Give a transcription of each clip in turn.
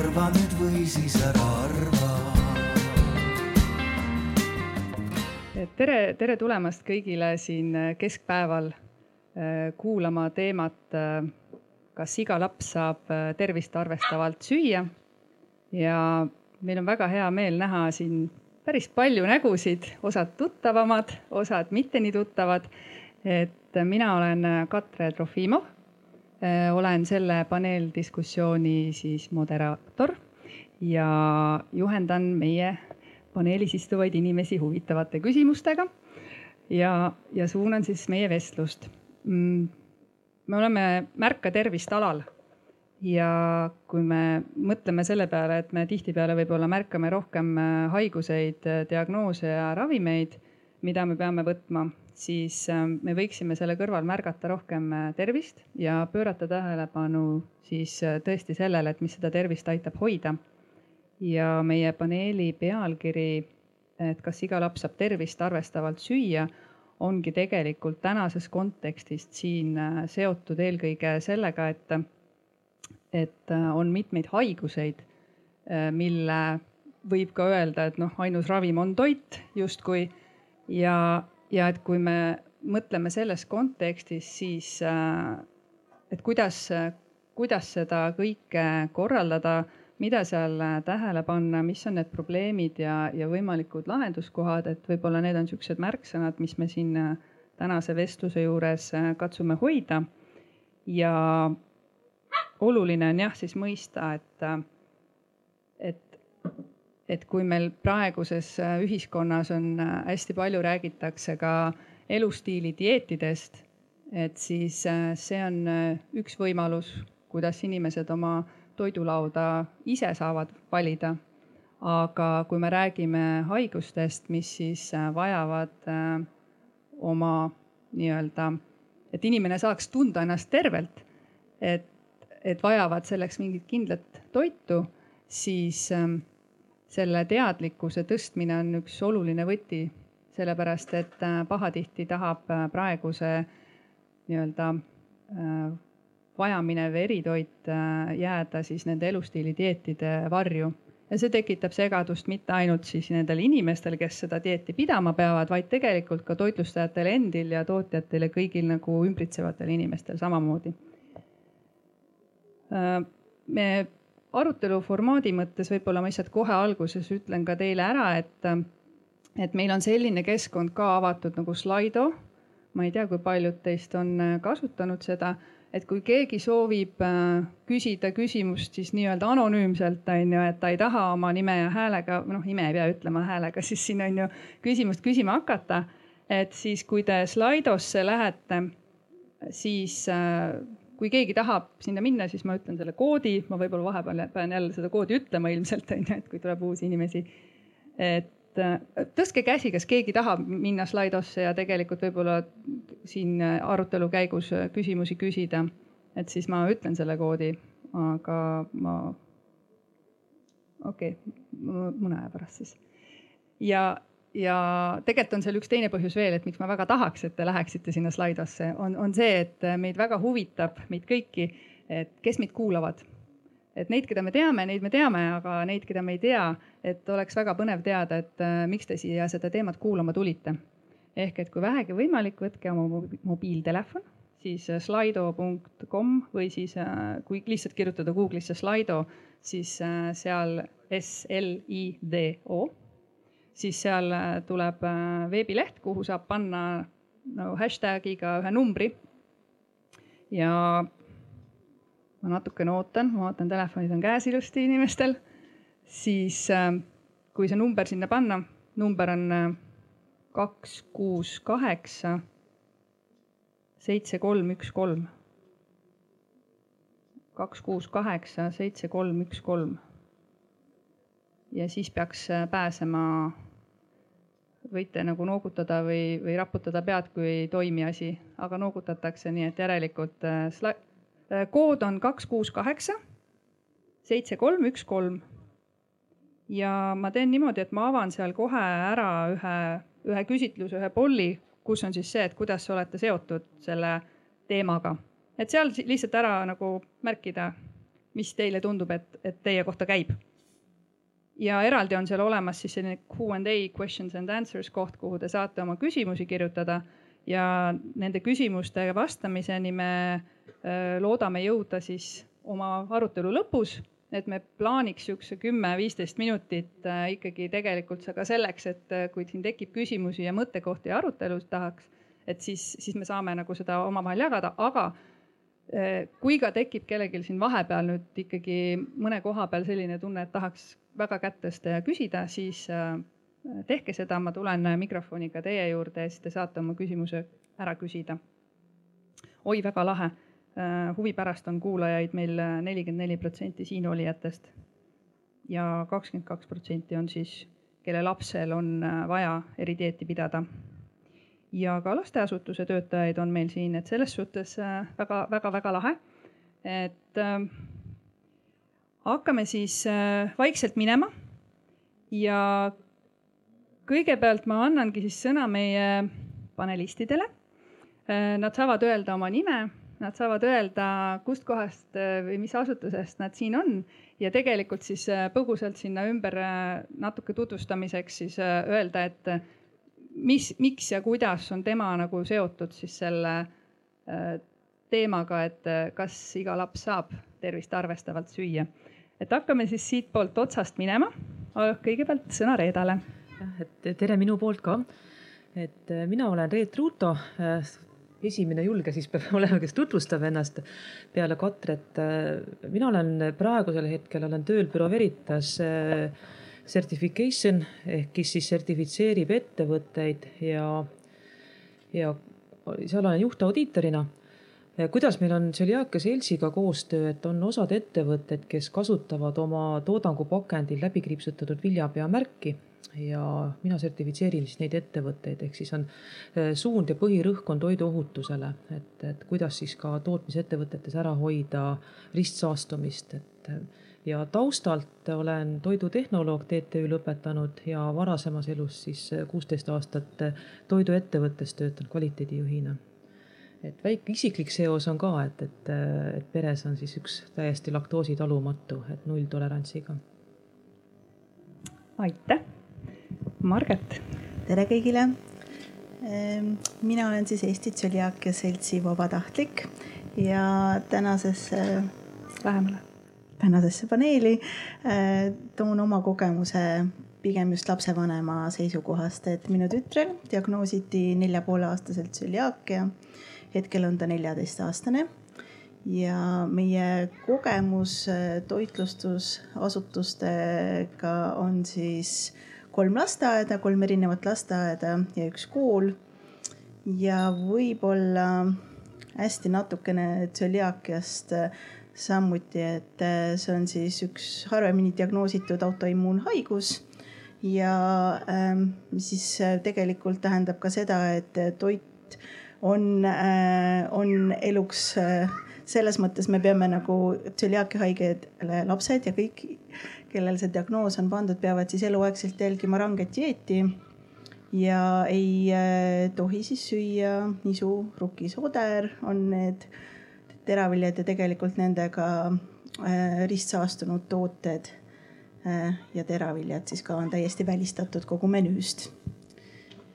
arva nüüd või siis ära arva. tere, tere tulemast kõigile siin keskpäeval äh, kuulama teemat, äh, kas iga laps saab äh, tervist arvestavalt süüa. ja meil on väga hea meel näha siin päris palju nägusid, osad tuttavamad, osad mitte nii tuttavad. et mina olen Katre Trofimov Äh, olen selle paneeldiskussiooni siis moderaator ja juhendan meie paneelis istuvaid inimesi huvitavate küsimustega. ja, ja suunan siis meie vestlust. Mm, me oleme Märka tervist alal ja kui me mõtleme selle peale, et me tihtipeale võib-olla märkame rohkem äh, haiguseid, äh, diagnoose ja ravimeid, mida me peame võtma siis ähm, me võiksime selle kõrval märgata rohkem äh, tervist ja pöörata tähelepanu siis äh, tõesti sellele, et mis seda tervist aitab hoida. ja meie paneeli pealkiri, et kas iga laps saab tervist arvestavalt süüa, ongi tegelikult tänases kontekstist siin äh, seotud eelkõige sellega, et, et on mitmeid haiguseid, mille võib ka öelda, et noh, ainus ravim on toit justkui ja ja et kui me mõtleme selles kontekstis, siis äh, et kuidas, kuidas seda kõike korraldada, mida seal tähele panna, mis on need probleemid ja, ja võimalikud lahenduskohad, et võib-olla need on niisugused märksõnad, mis me siin äh, tänase vestluse juures äh, katsume hoida. ja oluline on jah, siis mõista, et, et et kui meil praeguses äh, ühiskonnas on äh, hästi palju räägitakse ka elustiili dieetidest, et siis äh, see on üks võimalus, kuidas inimesed oma toidulauda ise saavad valida. aga kui me räägime haigustest, mis siis vajavad oma nii-öelda, et inimene saaks tunda ennast tervelt, et, et vajavad selleks mingit kindlat toitu, siis ähm, selle teadlikkuse tõstmine on üks oluline võti, sellepärast et äh, pahatihti tahab äh, praeguse nii-öelda äh, vajaminev eritoit jääda siis nende elustiili dieetide varju ja see tekitab segadust mitte ainult siis nendel inimestel, kes seda dieeti pidama peavad, vaid tegelikult ka toitlustajatel endil ja tootjatel ja kõigil nagu ümbritsevatel inimestel samamoodi. me arutelu formaadi mõttes võib-olla ma lihtsalt kohe alguses ütlen ka teile ära, et, et meil on selline keskkond ka avatud nagu Slido. ma ei tea, kui paljud teist on äh, kasutanud seda, et kui keegi soovib äh, küsida küsimust siis nii-öelda anonüümselt on ju, et ta ei taha oma nime ja häälega, noh, nime ei pea ütlema häälega, siis siin on ju küsimust küsima hakata. et siis, kui te Slidosse lähete, siis äh, kui keegi tahab sinna minna, siis ma ütlen selle koodi, ma võib-olla vahepeal pean jälle seda koodi ütlema ilmselt on ju, et kui tuleb uusi inimesi. et äh, tõstke käsi, kas keegi tahab minna Slidosse ja tegelikult võib-olla siin arutelu käigus küsimusi küsida. et siis ma ütlen selle koodi, aga ma, okei okay,, mõne aja pärast siis. ja ja tegelikult on seal üks teine põhjus veel, et miks ma väga tahaks, et te läheksite sinna Slidosse, on, on see, et meid väga huvitab, meid kõiki, et kes meid kuulavad. et neid, keda me teame, neid me teame, aga neid, keda me ei tea, et oleks väga põnev teada, et äh, miks te siia seda teemat kuulama tulite. ehk et kui vähegi võimalik, võtke oma mobiiltelefon, siis äh, slido.com või siis äh, kui lihtsalt kirjutada Google'isse Slido, siis seal S L I D O siis seal äh, tuleb äh, veebileht, kuhu saab panna nagu hashtag'iga ühe numbri. ja ma natukene ootan, ma vaatan, telefonid on käes ilusti inimestel. siis äh, kui see number sinna panna, number on kaks, kuus, kaheksa, seitse, kolm, üks, kolm. kaks, kuus, kaheksa, seitse, kolm, üks, kolm ja siis peaks pääsema, võite nagu noogutada või, või raputada pead, kui ei toimi asi, aga noogutatakse, nii et järelikult äh, sla-, äh, kood on kaks, kuus, kaheksa, seitse, kolm, üks, kolm. ja ma teen niimoodi, et ma avan seal kohe ära ühe, ühe küsitluse, ühe polli, kus on siis see, et kuidas olete seotud selle teemaga. et seal lihtsalt ära nagu märkida, mis teile tundub, et, et teie kohta käib. Ja eraldi on seal olemas siis selline Q and A questions and answers koht, kuhu te saate oma küsimusi kirjutada. Ja nende küsimuste vastamiseni me äh, loodame jõuda siis oma arutelu lõpus et me plaaniks niisuguse kümme-viisteist minutit äh, ikkagi tegelikult ka selleks, et äh, kui siin tekib küsimusi ja mõttekohti ja arutelus tahaks, et siis, siis me saame nagu seda omavahel jagada, aga kui ka tekib kellelgi siin vahepeal nüüd ikkagi mõne koha peal selline tunne, et tahaks väga ja küsida, siis tehke seda, ma tulen mikrofoniga teie juurde ja siis te saate oma küsimuse ära küsida. oi, väga lahe Äh, huvi pärast on kuulajaid meil äh, nelikümmend neli protsenti siinolijatest ja kakskümmend kaks protsenti on siis, kelle lapsel on äh, vaja eridieeti pidada. Ja ka lasteasutuse töötajaid on meil siin, et selles suhtes väga-väga-väga lahe. et äh, hakkame siis äh, vaikselt minema ja kõigepealt ma annangi siis sõna meie panelistidele. Nad saavad öelda oma nime nad saavad öelda, kustkohast äh, või mis asutusest nad siin on ja tegelikult siis äh, põgusalt sinna ümber äh, natuke tutvustamiseks siis öelda, et mis, miks ja kuidas on tema nagu seotud siis selle teemaga, et kas iga laps saab tervist arvestavalt süüa. et hakkame siis siitpoolt otsast minema. kõigepealt sõna Reedale. jah, et tere minu poolt ka. et mina olen Reet Ruuto esimene julge siis peab olema, kes tutvustab ennast peale Katret. mina olen praegusel hetkel olen tööl Büro Veritas eh, certification ehk kes siis sertifitseerib ettevõtteid ja, ja seal olen juhtaudiitorina kuidas meil on Celiakia Seltsiga koostöö, et on osad ettevõtted, kes kasutavad oma toodangupakendil läbikriipsutatud viljapeamärki ja mina sertifitseerin siis neid ettevõtteid, ehk siis on äh, suund ja põhirõhk on toiduohutusele, et, et kuidas siis ka tootmisettevõtetes ära hoida ristsaastumist, et ja taustalt olen toidutehnoloog TTÜ lõpetanud ja varasemas elus siis kuusteist aastat toiduettevõttes töötanud kvaliteedijuhina. et väike isiklik seos on ka, et, et, et peres on siis üks täiesti laktoositalumatu, et nulltolerantsiga. aitäh Marget. tere kõigile. Ehm, mina olen siis Eesti Tsöliaakia Seltsi vabatahtlik ja tänasesse, lähemale, tänasesse paneeli eh, toon oma kogemuse pigem just lapsevanema seisukohast, et minu tütrel diagnoositi nelja poole aastaselt tsöliaakia. hetkel on ta neljateistaastane ja meie kogemus eh, toitlustusasutustega on siis kolm lasteaeda, kolm erinevat lasteaeda ja üks kool. ja võib-olla hästi natukene tsöliaakiast samuti, et see on siis üks harvemini diagnoositud autoimmuunhaigus ja ähm, siis tegelikult tähendab ka seda, et toit on äh,, on eluks äh, selles mõttes me peame nagu tsöliaakia haigedele lapsed ja kõik kellel see diagnoos on pandud, peavad siis eluaegselt jälgima ranget dieeti ja ei äh, tohi siis süüa nisu, rukisoder on need teraviljad ja tegelikult nendega äh, ristsaastunud tooted äh, ja teraviljad siis ka on täiesti välistatud kogu menüüst.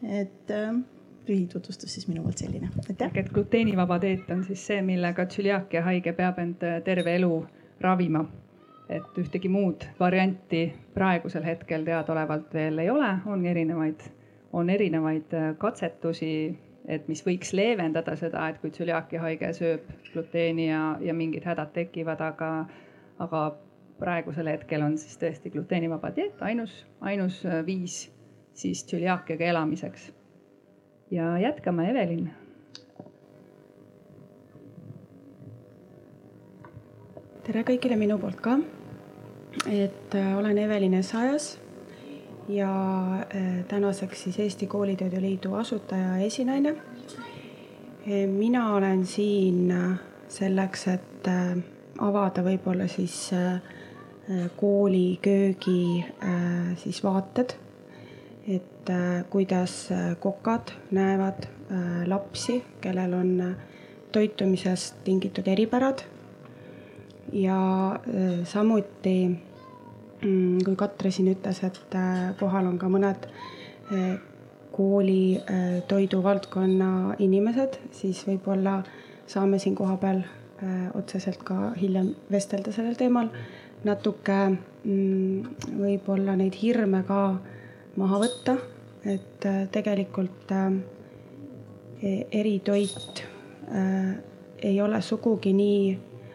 et lühitutvustus siis minu poolt selline, aitäh. et gluteenivaba dieet on siis see, millega tsüliaakia haige peab end terve elu ravima et ühtegi muud varianti praegusel hetkel teadaolevalt veel ei ole, on erinevaid, on erinevaid äh, katsetusi, et mis võiks leevendada seda, et kui tsüliaakia haige sööb gluteeni ja, ja mingid hädad tekivad, aga, aga praegusel hetkel on siis tõesti gluteenivaba dieet ainus, ainus äh, viis siis tsüliaakiaga elamiseks. ja jätkame, Evelin tere kõigile minu poolt ka. et äh, olen Evelin Essajas ja äh, tänaseks siis Eesti Koolitoidu Liidu asutaja ja esinaine. Äh, mina olen siin selleks, et avada võib-olla siis kooli köögi siis vaated, et kuidas kokad näevad lapsi, kellel on toitumisest tingitud eripärad ja samuti kui Katre siin ütles, et kohal on ka mõned kooli toiduvaldkonna inimesed, siis võib-olla saame siin kohapeal otseselt ka hiljem vestelda sellel teemal. Natuke mm, võib-olla neid hirme ka maha võtta, et äh, tegelikult äh, eritoit äh, ei ole sugugi nii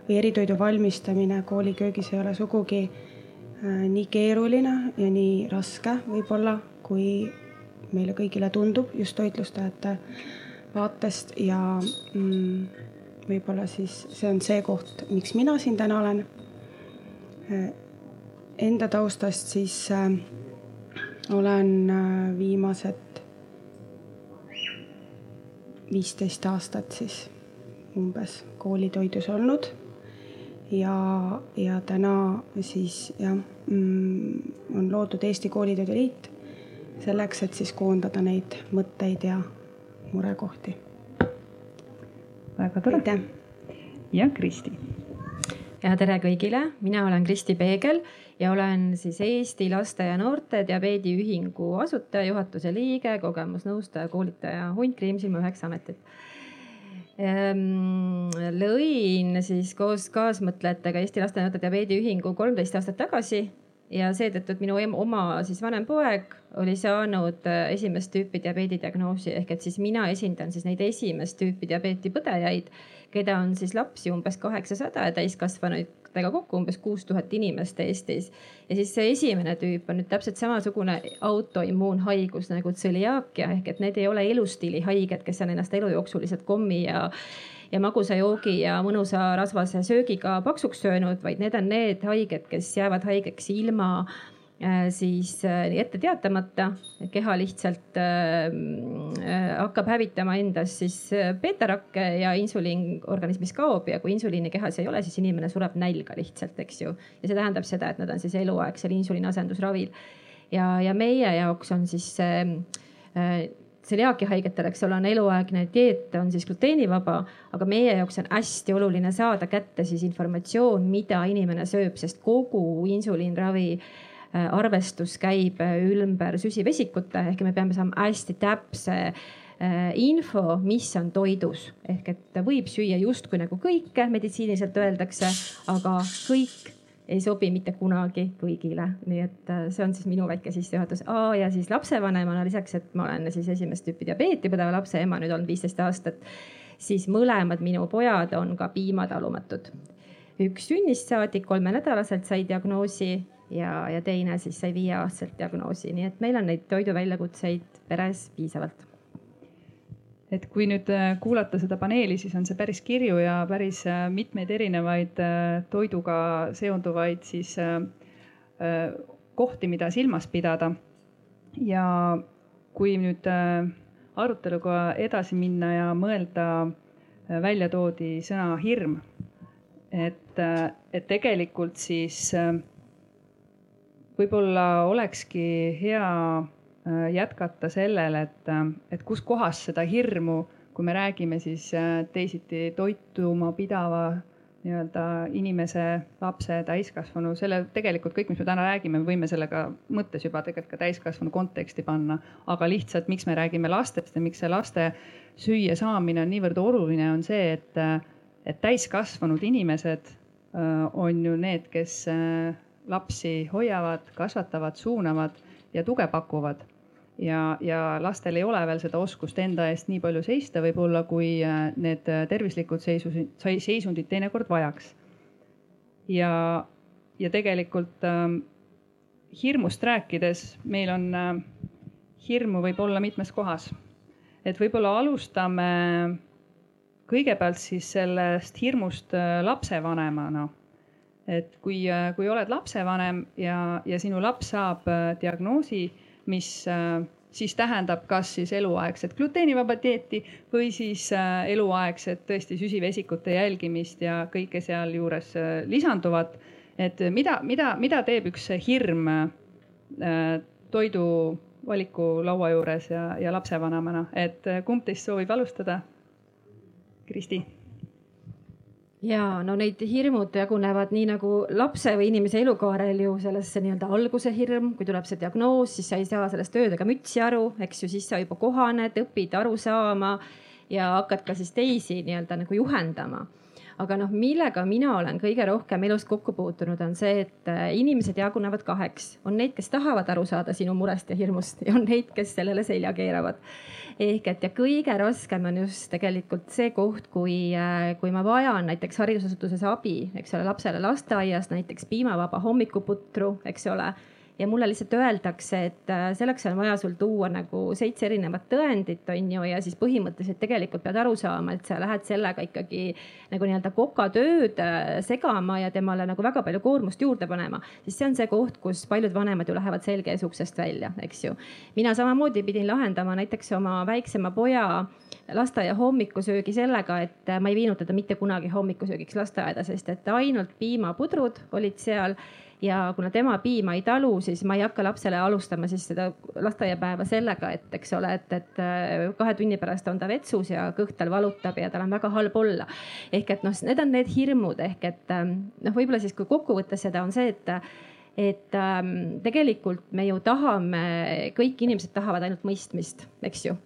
või eritoidu valmistamine kooliköögis ei ole sugugi nii keeruline ja nii raske võib-olla, kui meile kõigile tundub just toitlustajate vaatest ja mm, võib-olla siis see on see koht, miks mina siin täna olen Äh, enda taustast siis äh, olen äh, viimased viisteist aastat siis umbes koolitoidus olnud. Ja, ja täna siis jah mm, on loodud Eesti Koolitoidu Liit selleks, et siis koondada neid mõtteid ja murekohti. väga tore. ja Kristi ja tere kõigile, mina olen Kristi Peegel ja olen siis Eesti Laste ja Noorte Diabeediühingu asutaja, juhatuse liige, kogemusnõustaja, koolitaja, hunt Kriimsilma üheksa ametit lõin siis koos kaasmõtlejatega Eesti Laste ja Noorte Diabeediühingu kolmteist aastat tagasi ja seetõttu, et minu oma siis vanem poeg oli saanud äh, esimest tüüpi diabeedi diagnoosi ehk et siis mina esindan siis neid esimest tüüpi diabeeti põdejaid keda on siis lapsi umbes kaheksasada ja täiskasvanutega kokku umbes kuus tuhat inimest Eestis. ja siis see esimene tüüp on nüüd täpselt samasugune autoimmuunhaigus nagu tsõliaakia ehk et need ei ole elustiilihaiged, kes on ennast elu jooksul lihtsalt kommi ja ja magusa joogi ja mõnusa rasvase söögiga paksuks söönud, vaid need on need haiged, kes jäävad haigeks ilma Äh, siis äh, ette teatamata keha lihtsalt äh, hakkab hävitama endas siis beetarakke ja insuliin organismis kaob ja kui insuliini kehas ei ole, siis inimene sureb nälga lihtsalt, eks ju. ja see tähendab seda, et nad on siis eluaegsel insuliini asendusravil. ja, ja meie jaoks on siis see tseliaakiahaigetel, eks ole, on eluaegne dieet, on siis gluteenivaba, aga meie jaoks on hästi oluline saada kätte siis informatsioon, mida inimene sööb, sest kogu insuliinravi äh, Äh, arvestus käib äh, ümber süsivesikute ehk me peame saama hästi täpse äh, info, mis on toidus ehk et võib süüa justkui nagu kõike, meditsiiniliselt öeldakse, aga kõik ei sobi mitte kunagi kõigile, nii et see on siis minu väike sissejuhatus. ja siis lapsevanemana lisaks, et ma olen siis esimest tüüpi diabeeti põdeva lapse ema nüüd olnud viisteist aastat, siis mõlemad minu pojad on ka piimatalumatud. üks sünnist saadik kolmenädalaselt sai diagnoosi ja, ja teine siis sai viieaastaselt diagnoosi, nii et meil on neid toiduväljakutseid peres piisavalt. et kui nüüd äh, kuulata seda paneeli, siis on see päris kirju ja päris äh, mitmeid erinevaid äh, toiduga seonduvaid siis kohti, mida silmas pidada. ja kui nüüd aruteluga edasi minna ja mõelda, välja toodi sõna hirm. et, et tegelikult siis võib-olla olekski hea äh, jätkata sellele, et, äh, et kuskohast seda hirmu, kui me räägime siis äh, teisiti toituma pidava nii-öelda inimese, lapse, täiskasvanu, selle tegelikult kõik, mis me täna räägime, me võime sellega mõttes juba tegelikult ka täiskasvanu konteksti panna. aga lihtsalt, miks me räägime lastest ja miks see laste süüa saamine on niivõrd oluline, on see, et, et täiskasvanud inimesed on ju need, kes lapsi hoiavad, kasvatavad, suunavad ja tuge pakuvad. ja, ja lastel ei ole veel seda oskust enda eest nii palju seista, võib-olla kui äh, need tervislikud seisundid, seisundid teinekord vajaks. ja, ja tegelikult ähm, hirmust rääkides meil on äh, hirmu võib olla mitmes kohas. et võib-olla alustame kõigepealt siis sellest hirmust äh, lapsevanemana et kui, äh, kui oled lapsevanem ja, ja sinu laps saab äh, diagnoosi, mis äh, siis tähendab kas siis eluaegset gluteenivaba dieeti või siis eluaegset tõesti süsivesikute jälgimist ja kõike sealjuures lisanduvat. et mida, mida, mida teeb üks hirm toidu valiku laua juures ja, ja lapsevanemana, et kumb teist soovib alustada? Kristi ja no neid hirmud jagunevad nii nagu lapse või inimese elukaarel ju sellesse nii-öelda alguse hirm, kui tuleb see diagnoos, siis sa ei saa sellest öödega mütsi aru, eks ju, siis sa juba kohaned, õpid aru saama ja hakkad ka siis teisi nii-öelda nagu juhendama aga noh, millega mina olen kõige rohkem elus kokku puutunud, on see, et äh, inimesed jagunevad kaheks. on neid, kes tahavad aru saada sinu murest ja hirmust ja on neid, kes sellele selja keeravad. ehk et ja kõige raskem on just tegelikult see koht, kui, äh, kui ma vajan näiteks haridusasutuses abi, eks ole, lapsele lasteaias näiteks piimavaba hommikuputru, eks ole ja mulle lihtsalt öeldakse, et äh, selleks on vaja sul tuua nagu seitse erinevat tõendit, on ju, ja siis põhimõtteliselt tegelikult pead aru saama, et sa lähed sellega ikkagi nagu nii-öelda kokatööd äh, segama ja temale nagu väga palju koormust juurde panema. siis see on see koht, kus paljud vanemad ju lähevad selge ees uksest välja, eks ju. mina samamoodi pidin lahendama näiteks oma väiksema poja lasteaia hommikusöögi sellega, et äh, ma ei viinud teda mitte kunagi hommikusöögiks lasteaeda, sest et ainult piimapudrud olid seal ja kuna tema piima ei talu, siis ma ei hakka lapsele alustama siis seda lasteaiapäeva sellega, et eks ole, et, et äh, kahe tunni pärast on ta vetsus ja kõht tal valutab ja tal on väga halb olla. ehk et noh, need on need hirmud ehk et ähm, noh, võib-olla siis, kui kokku võtta seda, on see, et et ähm, tegelikult me ju tahame, kõik inimesed tahavad ainult mõistmist, eks ju.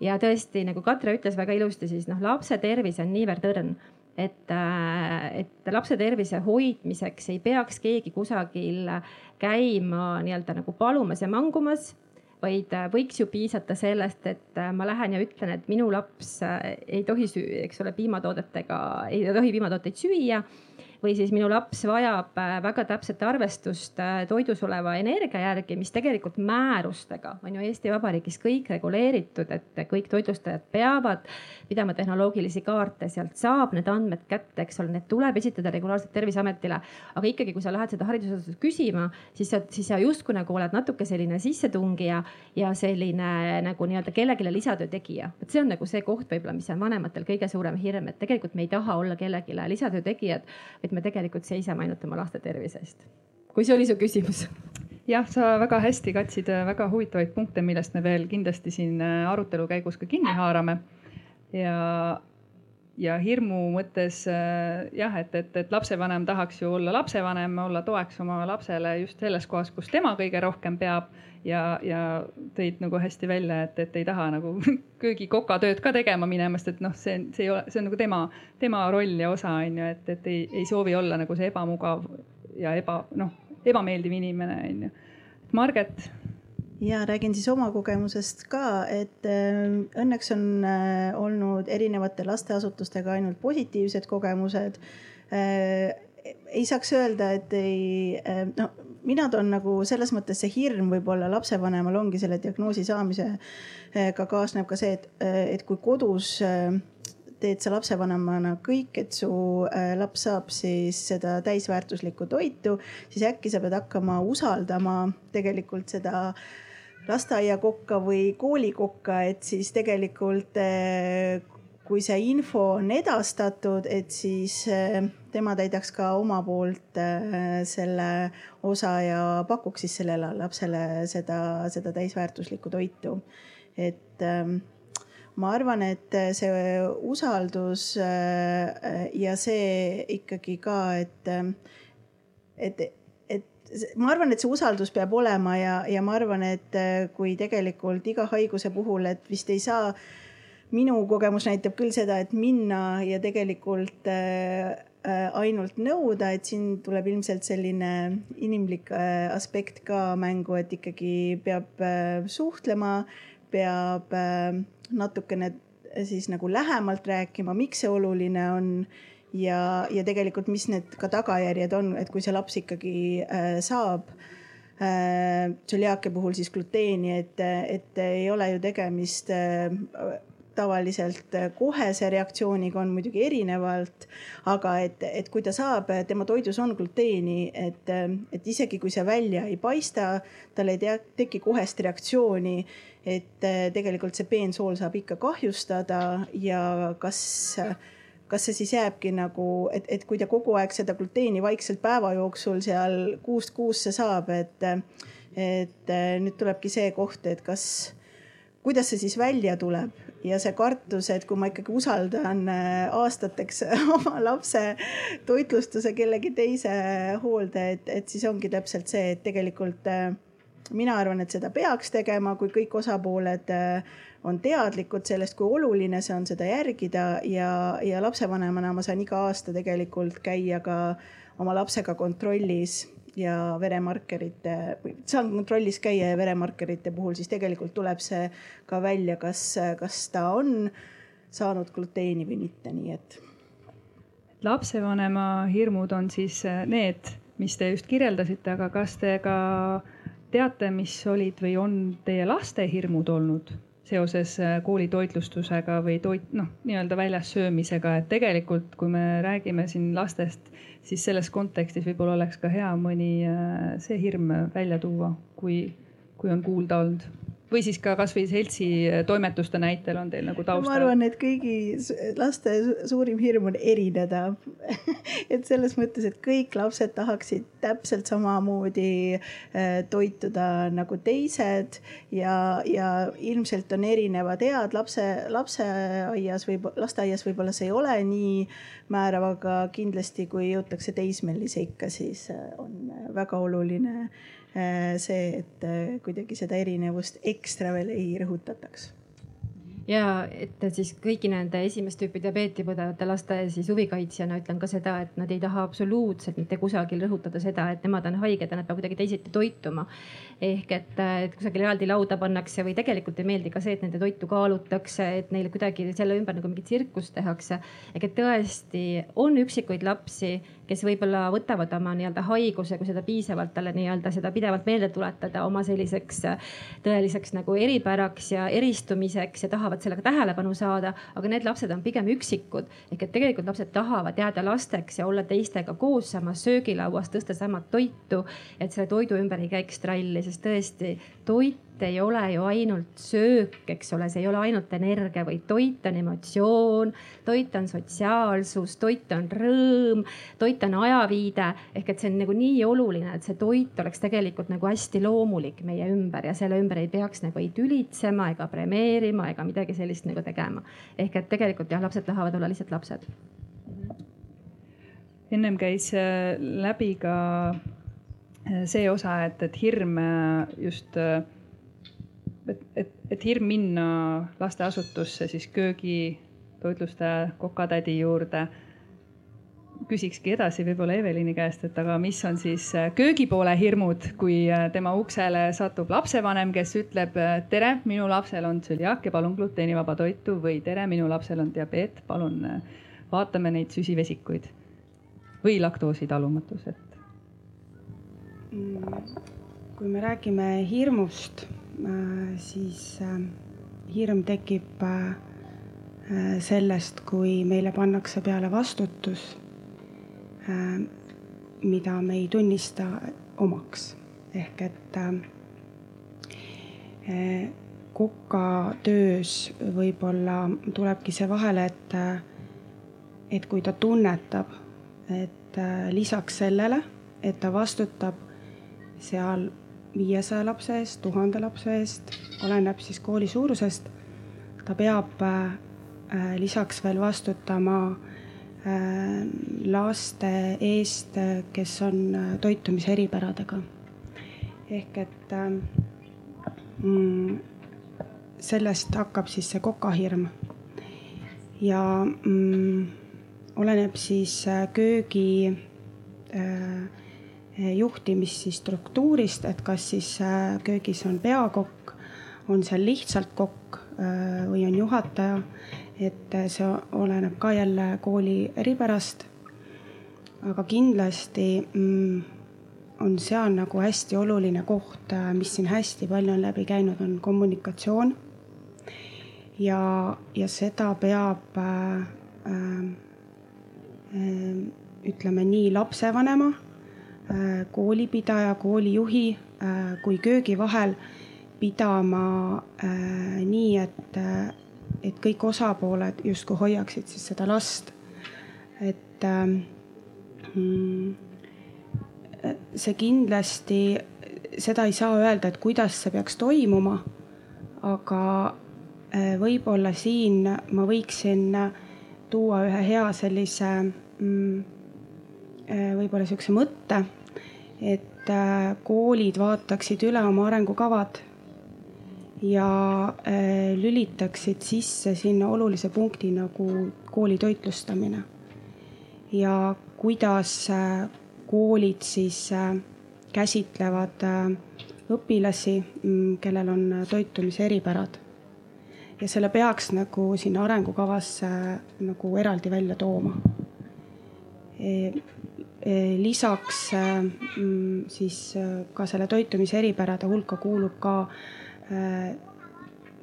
ja tõesti, nagu Katre ütles väga ilusti, siis noh, lapse tervis on niivõrd õrn et, äh, et lapse tervise hoidmiseks ei peaks keegi kusagil käima nii-öelda nagu palumas ja mangumas vaid äh, võiks ju piisata sellest, et äh, ma lähen ja ütlen, et minu laps ei tohi eks ole, piimatoodetega, ei tohi piimatooteid süüa või siis minu laps vajab äh, väga täpset arvestust äh, toidus oleva energia järgi, mis tegelikult määrustega on ju Eesti Vabariigis kõik reguleeritud, et kõik toitlustajad peavad pidama tehnoloogilisi kaarte, sealt saab need andmed kätte, eks ole, need tuleb esitada regulaarselt Terviseametile. aga ikkagi, kui sa lähed seda haridusasutust küsima, siis sa, siis sa justkui nagu oled natuke selline sissetungija ja selline nagu nii-öelda kellelegi lisatöö tegija. vot see on nagu see koht võib-olla, mis on vanematel kõige suurem hirm, et tegelikult me ei taha olla kellelegi lisatöö tegijad, et me tegelikult seisame ainult oma laste tervise eest. kui see oli su küsimus jah, sa väga hästi katsid äh, väga huvitavaid punkte, millest me veel kindlasti siin äh, arutelu käigus ka kinni haarame. ja, ja hirmu mõttes äh, jah, et, et, et lapsevanem tahaks ju olla lapsevanem, olla toeks oma lapsele just selles kohas, kus tema kõige rohkem peab ja, ja tõid nagu hästi välja, et, et ei taha nagu köögikokatööd ka tegema minema, sest et noh, see, see ei ole, see on nagu tema, tema roll ja osa on ju, et, et ei, ei soovi olla nagu see ebamugav ja eba, noh, ebameeldiv inimene on ju. Marget ja räägin siis oma kogemusest ka, et äh, õnneks on äh, olnud erinevate lasteasutustega ainult positiivsed kogemused. Äh, ei saaks öelda, et ei, no mina toon nagu selles mõttes see hirm võib-olla lapsevanemal ongi selle diagnoosi saamisega kaasneb ka see, et, et kui kodus äh, teed sa lapsevanemana kõik, et su äh, laps saab siis seda täisväärtuslikku toitu, siis äkki sa pead hakkama usaldama tegelikult seda lasteaiakokka või koolikokka, et siis tegelikult äh, kui see info on edastatud, et siis äh, tema täidaks ka oma poolt äh, selle osa ja pakuks siis sellele lapsele seda, seda täisväärtuslikku toitu. et ma arvan, et see usaldus ja see ikkagi ka, et, et ma arvan, et see usaldus peab olema ja, ja ma arvan, et kui tegelikult iga haiguse puhul, et vist ei saa minu kogemus näitab küll seda, et minna ja tegelikult äh, äh, ainult nõuda, et siin tuleb ilmselt selline inimlik äh, aspekt ka mängu, et ikkagi peab suhtlema, peab natukene siis nagu lähemalt rääkima, miks see oluline on ja, ja tegelikult, mis need ka tagajärjed on, et kui see laps ikkagi saab tsöliaakia puhul siis gluteeni, et, et ei ole ju tegemist tavaliselt äh, kohese reaktsiooniga on muidugi erinevalt. aga et, et kui ta saab, tema toidus on gluteeni, et, äh, et isegi kui see välja ei paista, tal ei tea, teki kohest reaktsiooni. et äh, tegelikult see peensool saab ikka kahjustada ja kas kas see siis jääbki nagu, et, et kui ta kogu aeg seda gluteeni vaikselt päeva jooksul seal kuust kuusse saab, et, et nüüd tulebki see koht, et kas kuidas see siis välja tuleb, ja see kartus, et kui ma ikkagi usaldan äh, aastateks oma lapse toitlustuse kellegi teise hoolde, et, et siis ongi täpselt see, et tegelikult äh, mina arvan, et seda peaks tegema, kui kõik osapooled äh, on teadlikud sellest, kui oluline see on seda järgida ja, ja lapsevanemana ma saan iga aasta tegelikult käia ka oma lapsega kontrollis ja veremarkerite, saan kontrollis käia ja veremarkerite puhul siis tegelikult tuleb see ka välja, kas, kas ta on saanud gluteeni või mitte, nii et. lapsevanema hirmud on siis need, mis te just kirjeldasite, aga kas te ka teate, mis olid või on teie laste hirmud olnud seoses äh, koolitoitlustusega või toit, noh, nii-öelda väljas söömisega, et tegelikult, kui me räägime siin lastest, siis selles kontekstis võib-olla oleks ka hea mõni äh, see hirm välja tuua, kui, kui on kuulda olnud või siis ka kasvõi seltsi toimetuste näitel on teil nagu taustal? ma arvan, et kõigi laste suurim hirm on erineda et selles mõttes, et kõik lapsed tahaksid täpselt samamoodi äh, toituda nagu teised ja, ja ilmselt on erinevad ead lapse, lapseaias või lasteaias võib-olla see ei ole nii määrav, aga kindlasti, kui jõutakse teismelise ikka, siis äh, on väga oluline Äh, see, et äh, kuidagi seda erinevust ekstra veel ei rõhutataks ja et siis kõigi nende esimest tüüpi diabeeti põdevate laste siis huvikaitsjana ütlen ka seda, et nad ei taha absoluutselt mitte kusagil rõhutada seda, et nemad on haiged ja nad peavad kuidagi teisiti toituma. ehk et, et kusagil eraldi lauda pannakse või tegelikult ei meeldi ka see, et nende toitu kaalutakse, et neile kuidagi selle ümber nagu mingit tsirkust tehakse. ehk et tõesti on üksikuid lapsi, kes võib-olla võtavad oma nii-öelda haiguse, kui seda piisavalt talle nii-öelda seda pidevalt meelde tuletada oma selliseks tõeliseks nagu eripäraks ja eristumiseks ja tahavad tahavad sellega tähelepanu saada, aga need lapsed on pigem üksikud. ehk et tegelikult lapsed tahavad jääda lasteks ja olla teistega koos samas söögilauas, tõsta samat toitu. et selle toidu ümber ei käiks tralli, sest tõesti toit ei ole ju ainult söök, eks ole, see ei ole ainult energia, vaid toit on emotsioon, toit on sotsiaalsus, toit on rõõm, toit on ajaviide. ehk et see on nagu nii oluline, et see toit oleks tegelikult nagu hästi loomulik meie ümber ja selle ümber ei peaks nagu ei tülitsema ega premeerima ega midagi sellist nagu tegema. ehk et tegelikult jah, lapsed tahavad olla lihtsalt lapsed. ennem käis äh, läbi ka äh, see osa, et, et hirm äh, just et, et, et hirm minna lasteasutusse siis köögitoitlustaja kokatädi juurde. küsikski edasi võib-olla Evelini käest, et aga mis on siis äh, köögipoole hirmud, kui äh, tema uksele satub lapsevanem, kes ütleb äh, tere, minu lapsel on tsüliaak ja palun gluteenivaba toitu või tere, minu lapsel on diabeet, palun vaatame neid süsivesikuid või laktoositalumatus, et. Mm, kui me räägime hirmust siis äh, hirm tekib äh, sellest, kui meile pannakse peale vastutus, mida me ei tunnista omaks. ehk et koka töös võib-olla tulebki see vahele, et, et kui ta tunnetab, et lisaks sellele, et ta vastutab seal viiesaja lapse eest, tuhande lapse eest, oleneb siis kooli suurusest. ta peab äh, lisaks veel vastutama äh, laste eest, kes on äh, toitumise eripäradega. ehk et äh, mm, sellest hakkab siis see kokahirm. ja mm, oleneb siis äh, köögi äh, juhtimist siis struktuurist, et kas siis äh, köögis on peakokk, on seal lihtsalt kokk äh, või on juhataja. et see oleneb ka jälle kooli eripärast. aga kindlasti mm, on seal nagu hästi oluline koht, mis siin hästi palju on läbi käinud, on kommunikatsioon. ja, ja seda peab äh, äh, ütleme nii lapsevanema koolipidaja, koolijuhi äh, kui köögi vahel pidama äh, nii, et, et kõik osapooled justkui hoiaksid siis seda last. et mm, see kindlasti, seda ei saa öelda, et kuidas see peaks toimuma. aga võib-olla siin ma võiksin tuua ühe hea sellise mm, võib-olla sihukese mõtte, et koolid vaataksid üle oma arengukavad ja lülitaksid sisse sinna olulise punkti nagu kooli toitlustamine. ja kuidas koolid siis käsitlevad õpilasi, mm, kellel on toitumise eripärad. ja selle peaks nagu sinna arengukavasse nagu eraldi välja tooma. E, lisaks mm, siis ka selle toitumise eripärade hulka kuulub ka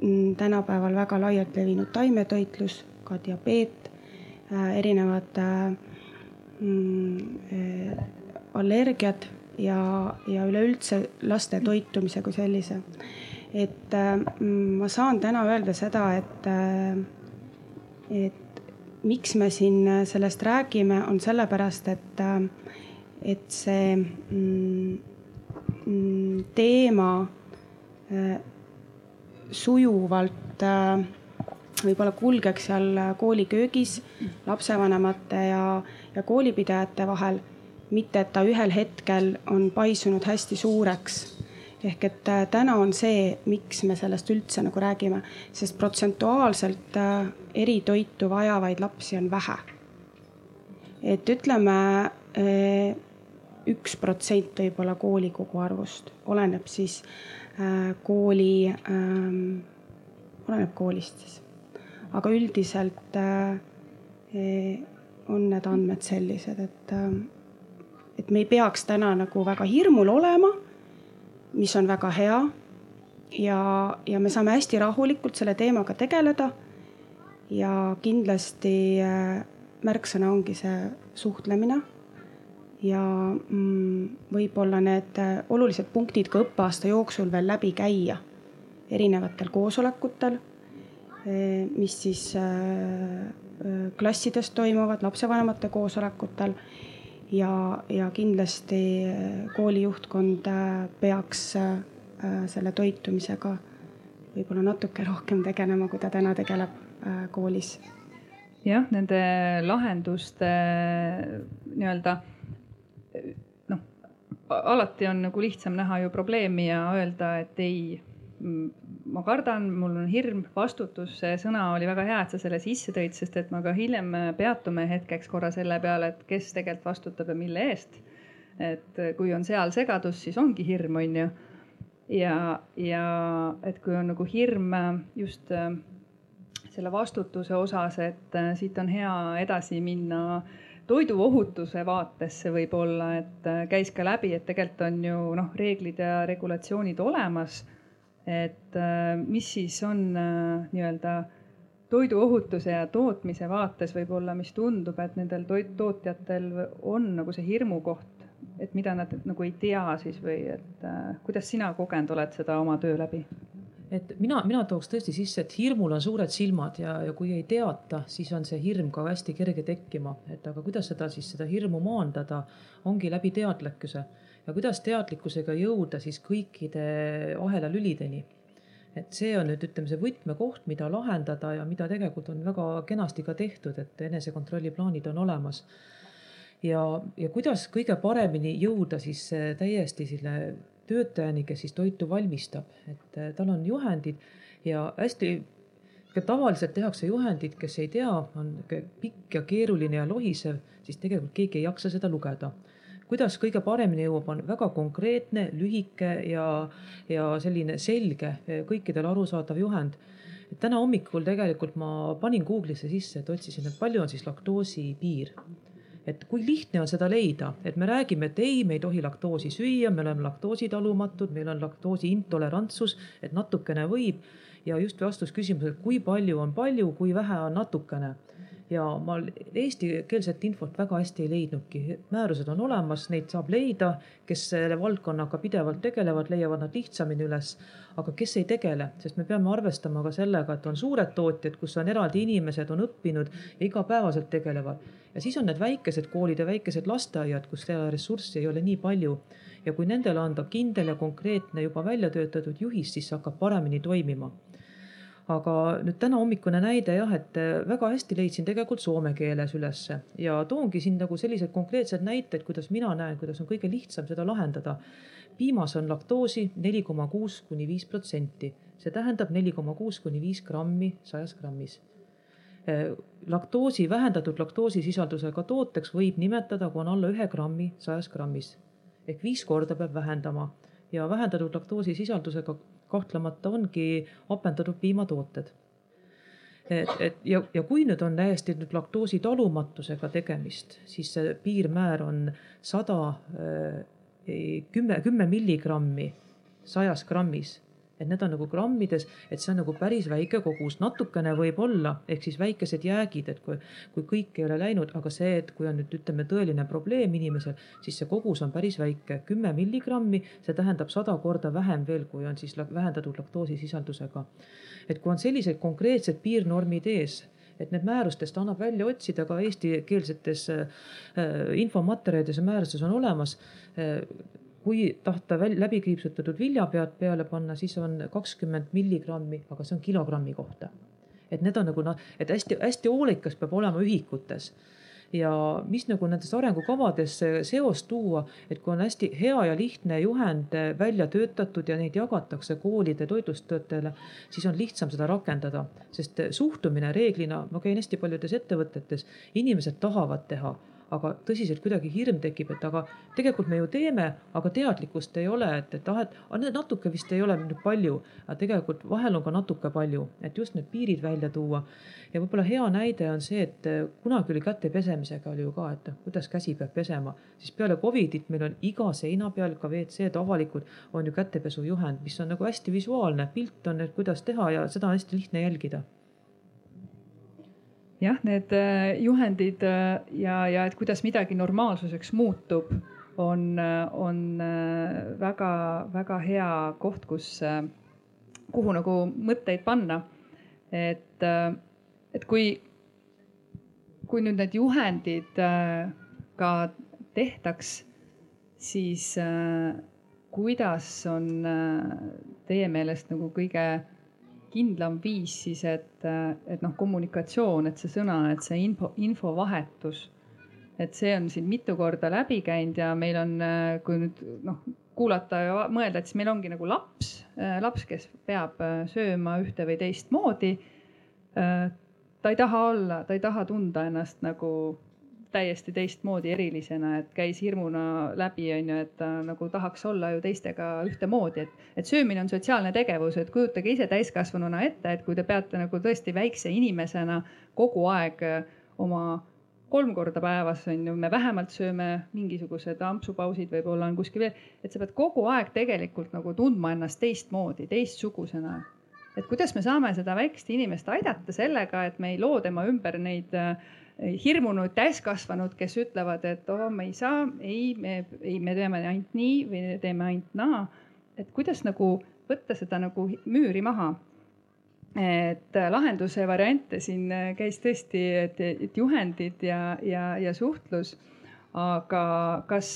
mm, tänapäeval väga laialt levinud taimetoitlus, ka diabeet, erinevad allergiad ja, ja üleüldse laste toitumise kui sellise. et ma saan täna öelda seda, et, et miks me siin sellest räägime, on sellepärast, et, äh, et see mm, mm teema sujuvalt võib-olla kulgeks seal kooliköögis lapsevanemate ja, ja koolipidajate vahel mitte et ta ühel hetkel on paisunud hästi suureks. Ehk et äh, täna on see, miks me sellest üldse nagu räägime, sest protsentuaalselt äh, eritoitu vajavaid lapsi on vähe. et ütleme äh, üks protsent võib-olla kooli koguarvust, oleneb siis kooli, ähm, oleneb koolist siis. aga üldiselt on need andmed sellised, et et me ei peaks täna nagu väga hirmul olema, mis on väga hea. ja, ja me saame hästi rahulikult selle teemaga tegeleda. ja kindlasti äh, märksõna ongi see suhtlemine. ja mm, võib-olla need äh, olulised punktid ka õppeaasta jooksul veel läbi käia erinevatel koosolekutel, äh, mis siis klassides toimuvad, lapsevanemate koosolekutel ja, ja kindlasti äh, kooli juhtkond äh, peaks äh, selle toitumisega võib-olla natuke rohkem tegelema, kui ta täna tegeleb koolis. jah, nende lahenduste nii-öelda noh, alati on nagu lihtsam näha ju probleemi ja öelda, et ei ma kardan, mul on hirm, vastutus, see sõna oli väga hea, et sa selle sisse tõid, sest et me ka hiljem peatume hetkeks korra selle peale, et kes tegelikult vastutab ja mille eest. et kui on seal segadus, siis ongi hirm, on ju. ja, ja et kui on nagu hirm just äh, selle vastutuse osas, et äh, siit on hea edasi minna toiduohutuse vaatesse võib-olla, et äh, käis ka läbi, et tegelikult on ju noh, reeglid ja regulatsioonid olemas et äh, mis siis on äh, nii-öelda toiduohutuse ja tootmise vaates võib-olla, mis tundub, et nendel tootjatel on nagu see hirmukoht, et mida nad nagu ei tea siis või et äh, kuidas sina kogenud oled seda oma töö läbi? et mina, mina tooks tõesti sisse, et hirmul on suured silmad ja, ja kui ei teata, siis on see hirm ka hästi kerge tekkima, et aga kuidas seda siis seda hirmu maandada, ongi läbi teadlikkuse ja kuidas teadlikkusega jõuda siis kõikide ahelalülideni. et see on nüüd ütleme see võtmekoht, mida lahendada ja mida tegelikult on väga kenasti ka tehtud, et enesekontrolli plaanid on olemas. ja, ja kuidas kõige paremini jõuda siis täiesti selle töötajani, kes siis toitu valmistab, et tal on juhendid ja hästi tavaliselt tehakse juhendid, kes ei tea, on pikk ja keeruline ja lohisev, siis tegelikult keegi ei jaksa seda lugeda kuidas kõige paremini jõuab, on väga konkreetne, lühike ja, ja selline selge, kõikidele arusaadav juhend. et täna hommikul tegelikult ma panin Google'isse sisse, et otsisin, et palju on siis laktoosi piir et kui lihtne on seda leida, et me räägime, et ei, me ei tohi laktoosi süüa, me oleme laktoositalumatud, meil on laktoosi intolerantsus, et natukene võib. ja just vastus küsimusele, kui palju on palju, kui vähe on natukene ja ma eestikeelset infot väga hästi ei leidnudki. määrused on olemas, neid saab leida, kes selle valdkonnaga pidevalt tegelevad, leiavad nad lihtsamini üles. aga kes ei tegele, sest me peame arvestama ka sellega, et on suured tootjad, kus on eraldi inimesed, on õppinud ja igapäevaselt tegelevad. ja siis on need väikesed koolid ja väikesed lasteaiad, kus seda ressurssi ei ole nii palju. ja kui nendele anda kindel ja konkreetne juba välja töötatud juhis, siis see hakkab paremini toimima aga nüüd täna hommikune näide jah, et väga hästi leidsin tegelikult soome keeles ülesse ja toongi siin nagu selliseid konkreetseid näiteid, kuidas mina näen, kuidas on kõige lihtsam seda lahendada. piimas on laktoosi neli koma kuus kuni viis protsenti, see tähendab neli koma kuus kuni viis grammi sajas grammis. Laktoosi, vähendatud laktoosisisaldusega tooteks võib nimetada, kui on alla ühe grammi sajas grammis. Ehk viis korda peab vähendama. Ja vähendatud laktoosisisaldusega kahtlemata ongi hapendatud piimatooted. et, et ja, ja kui nüüd on täiesti nüüd laktoosi talumatusega tegemist, siis see piirmäär on sada, eh, kümme, kümme milligrammi sajas grammis et need on nagu grammides, et see on nagu päris väike kogus, natukene võib-olla, ehk siis väikesed jäägid, et kui, kui kõik ei ole läinud, aga see, et kui on nüüd ütleme tõeline probleem inimesel, siis see kogus on päris väike, kümme milligrammi, see tähendab sada korda vähem veel, kui on siis vähendatud laktoosisisaldusega. et kui on sellised konkreetsed piirnormid ees et need määrustest annab välja otsida ka eestikeelsetes äh, infomaterjalides ja määrustes on olemas äh, kui tahta väl, läbi kriipsutatud viljapead peale panna, siis on kakskümmend milligrammi, aga see on kilogrammi kohta. et need on nagu noh, et hästi-hästi hoolikas peab olema ühikutes ja mis nagu nendes arengukavades seost tuua, et kui on hästi hea ja lihtne juhend välja töötatud ja neid jagatakse koolide toitlustajatele, siis on lihtsam seda rakendada, sest suhtumine reeglina, ma käin hästi paljudes ettevõtetes, inimesed tahavad teha aga tõsiselt kuidagi hirm tekib, et aga tegelikult me ju teeme, aga teadlikkust ei ole, et, et ah, et natuke vist ei ole nüüd palju, aga tegelikult vahel on ka natuke palju, et just need piirid välja tuua. ja võib-olla hea näide on see, et kunagi oli käte pesemisega oli ju ka, et kuidas käsi peab pesema, siis peale Covidit meil on iga seina peal ka WC-d avalikud on ju kätepesujuhend, mis on nagu hästi visuaalne, pilt on, et kuidas teha ja seda on hästi lihtne jälgida jah, need äh, juhendid äh, ja, ja et kuidas midagi normaalsuseks muutub, on, äh, on väga-väga hea koht, kus, kuhu nagu mõtteid panna. et, et kui, kui nüüd need juhendid ka tehtaks, siis kuidas on teie meelest nagu kõige kindlam viis siis, et, et noh, kommunikatsioon, et see sõna, et see info, infovahetus, et see on siin mitu korda läbi käinud ja meil on, kui nüüd noh, kuulata ja mõelda, et siis meil ongi nagu laps, laps, kes peab sööma ühte või teistmoodi. ta ei taha olla, ta ei taha tunda ennast nagu täiesti teistmoodi erilisena, et käis hirmuna läbi, on ju, et ta nagu tahaks olla ju teistega ühtemoodi, et, et söömine on sotsiaalne tegevus, et kujutage ise täiskasvanuna ette, et kui te peate nagu tõesti väikse inimesena kogu aeg oma kolm korda päevas on ju, me vähemalt sööme mingisugused ampsupausid võib-olla on kuskil veel, et sa pead kogu aeg tegelikult nagu tundma ennast teistmoodi, teistsugusena. et kuidas me saame seda väikest inimest aidata sellega, et me ei loo tema ümber neid äh, hirmunud täiskasvanud, kes ütlevad, et oo oh,, me ei saa, ei, me, ei, me teeme ainult nii või teeme ainult naa. et kuidas nagu võtta seda nagu müüri maha. et lahenduse variante siin käis tõesti, et, et juhendid ja, ja, ja suhtlus. aga kas,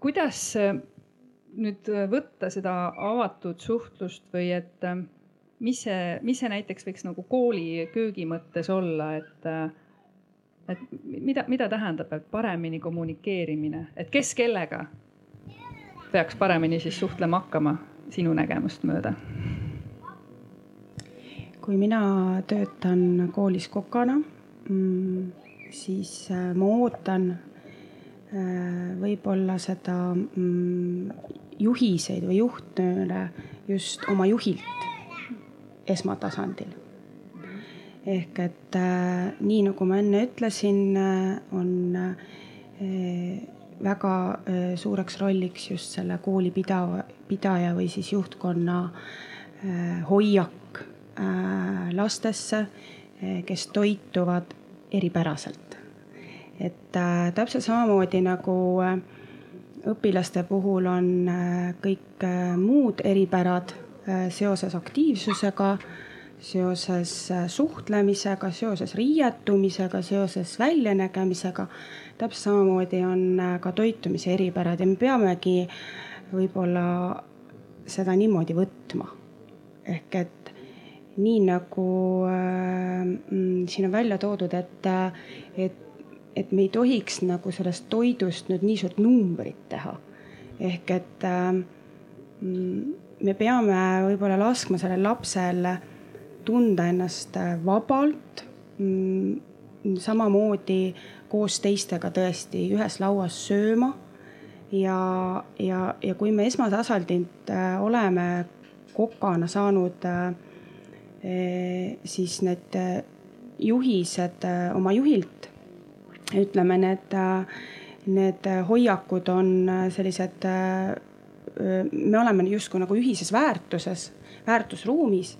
kuidas nüüd võtta seda avatud suhtlust või et mis see, mis see näiteks võiks nagu kooli köögi mõttes olla, et, et mida, mida tähendab, paremini kommunikeerimine, et kes kellega peaks paremini siis suhtlema hakkama sinu nägemust mööda? kui mina töötan koolis kokana, mm, siis äh, ma ootan äh, võib-olla seda mm, juhiseid või juhtnööre just oma juhilt esmatasandil. ehk et äh, nii nagu ma enne ütlesin, äh, on äh, väga suureks rolliks just selle kooli pidaja, pidaja või siis juhtkonna hoiak lastesse, kes toituvad eripäraselt. et täpselt samamoodi nagu õpilaste puhul on kõik muud eripärad seoses aktiivsusega, seoses äh, suhtlemisega, seoses riietumisega, seoses väljanägemisega. täpselt samamoodi on äh, ka toitumise eripärad ja me peamegi võib-olla seda niimoodi võtma. ehk et nii nagu äh, mm, siin on välja toodud, et, et, et me ei tohiks nagu sellest toidust nüüd nii suurt numbrit teha. ehk et äh, me peame võib-olla laskma sellel lapsel tunda ennast vabalt mm,. samamoodi koos teistega tõesti ühes lauas sööma. ja, ja, ja kui me esmatasandilt äh, oleme kokana saanud äh, Eh, siis need juhised oma juhilt, ütleme, need, need hoiakud on sellised, me oleme justkui nagu ühises väärtuses, väärtusruumis,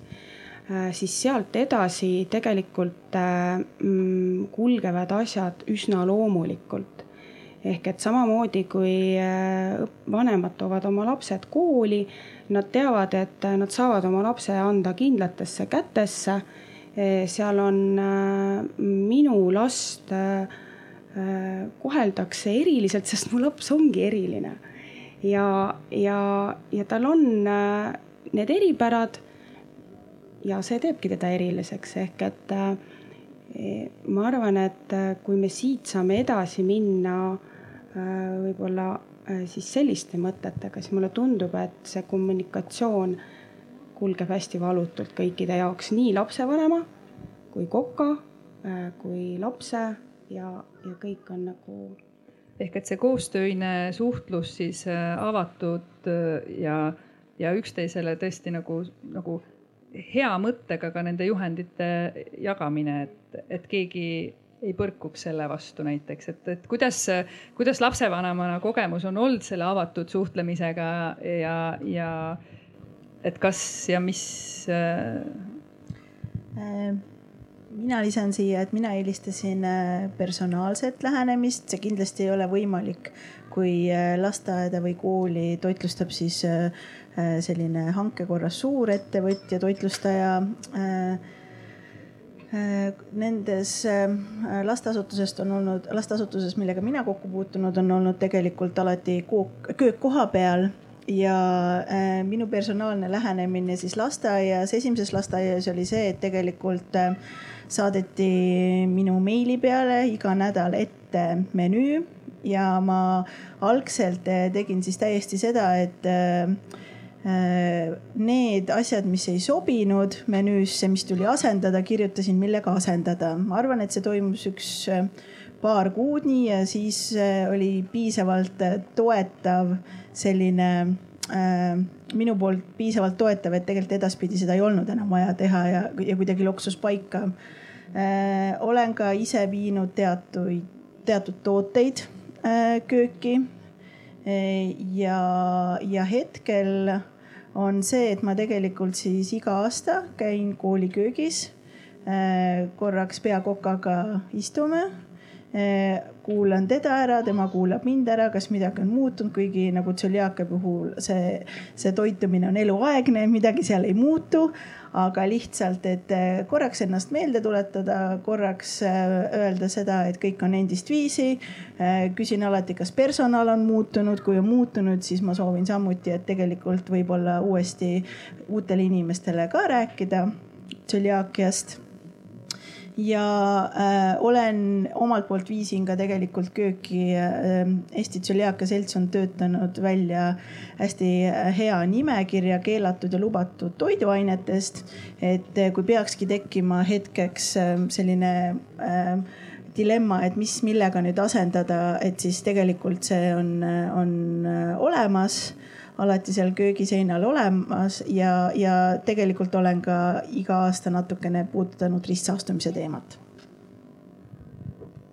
siis sealt edasi tegelikult mm, kulgevad asjad üsna loomulikult ehk et samamoodi kui vanemad toovad oma lapsed kooli, Nad teavad, et nad saavad oma lapse anda kindlatesse kätesse. seal on minu last koheldakse eriliselt, sest mu laps ongi eriline. Ja, ja, ja tal on äh, need eripärad. ja see teebki teda eriliseks, ehk et ma arvan, et kui me siit saame edasi minna võib-olla Äh, siis selliste mõtetega, siis mulle tundub, et see kommunikatsioon kulgeb hästi valutult kõikide jaoks, nii lapsevanema kui koka äh, kui lapse ja, ja kõik on nagu. Ehk et see koostöine suhtlus siis äh, avatud ja, ja üksteisele tõesti nagu, nagu hea mõttega ka nende juhendite jagamine, et, et keegi ei põrkuks selle vastu näiteks, et, et kuidas, kuidas lapsevanemana kogemus on olnud selle avatud suhtlemisega ja, ja et kas ja mis äh...? Mina lisan siia, et mina eelistasin äh, personaalset lähenemist, see kindlasti ei ole võimalik, kui äh, lasteaeda või kooli toitlustab siis äh, selline hanke korras suurettevõtja, toitlustaja nendes lasteasutusest on olnud, lasteasutuses, millega mina kokku puutunud, on olnud tegelikult alati kook, köök koha peal. Ja minu personaalne lähenemine siis lasteaias, esimeses lasteaias oli see, et tegelikult saadeti minu meili peale iga nädal ette menüü ja ma algselt äh, tegin siis täiesti seda, et äh, Äh, need asjad, mis ei sobinud menüüsse, mis tuli asendada, kirjutasin, millega asendada. ma arvan, et see toimus üks paar kuud nii ja siis oli piisavalt toetav selline minu poolt piisavalt toetav, et tegelikult edaspidi seda ei olnud enam vaja teha ja, ja kuidagi loksus paika äh,. olen ka ise viinud teatuid, teatud tooteid äh, kööki ja, ja hetkel on see, et ma tegelikult siis iga aasta käin kooliköögis. Äh, korraks peakokaga istume äh, kuulan teda ära, tema kuulab mind ära, kas midagi on muutunud, kuigi nagu tsöliaakia puhul see, see toitumine on eluaegne, midagi seal ei muutu. aga lihtsalt, et eh, korraks ennast meelde tuletada, korraks eh, öelda seda, et kõik on endist viisi. Eh, küsin alati, kas personal on muutunud, kui on muutunud, siis ma soovin samuti, et tegelikult võib-olla uuesti uutele inimestele ka rääkida tsöliaakiast ja äh, olen omalt poolt viisin ka tegelikult kööki äh,. Eesti Tsüliaka Selts on töötanud välja hästi äh, hea nimekirja keelatud ja lubatud toiduainetest. et äh, kui peakski tekkima hetkeks äh, selline äh, dilemma, et mis, millega nüüd asendada, et siis tegelikult see on, äh, on olemas alati seal köögiseinal olemas ja, ja tegelikult olen ka iga aasta natukene puudutanud ristsaastumise teemat.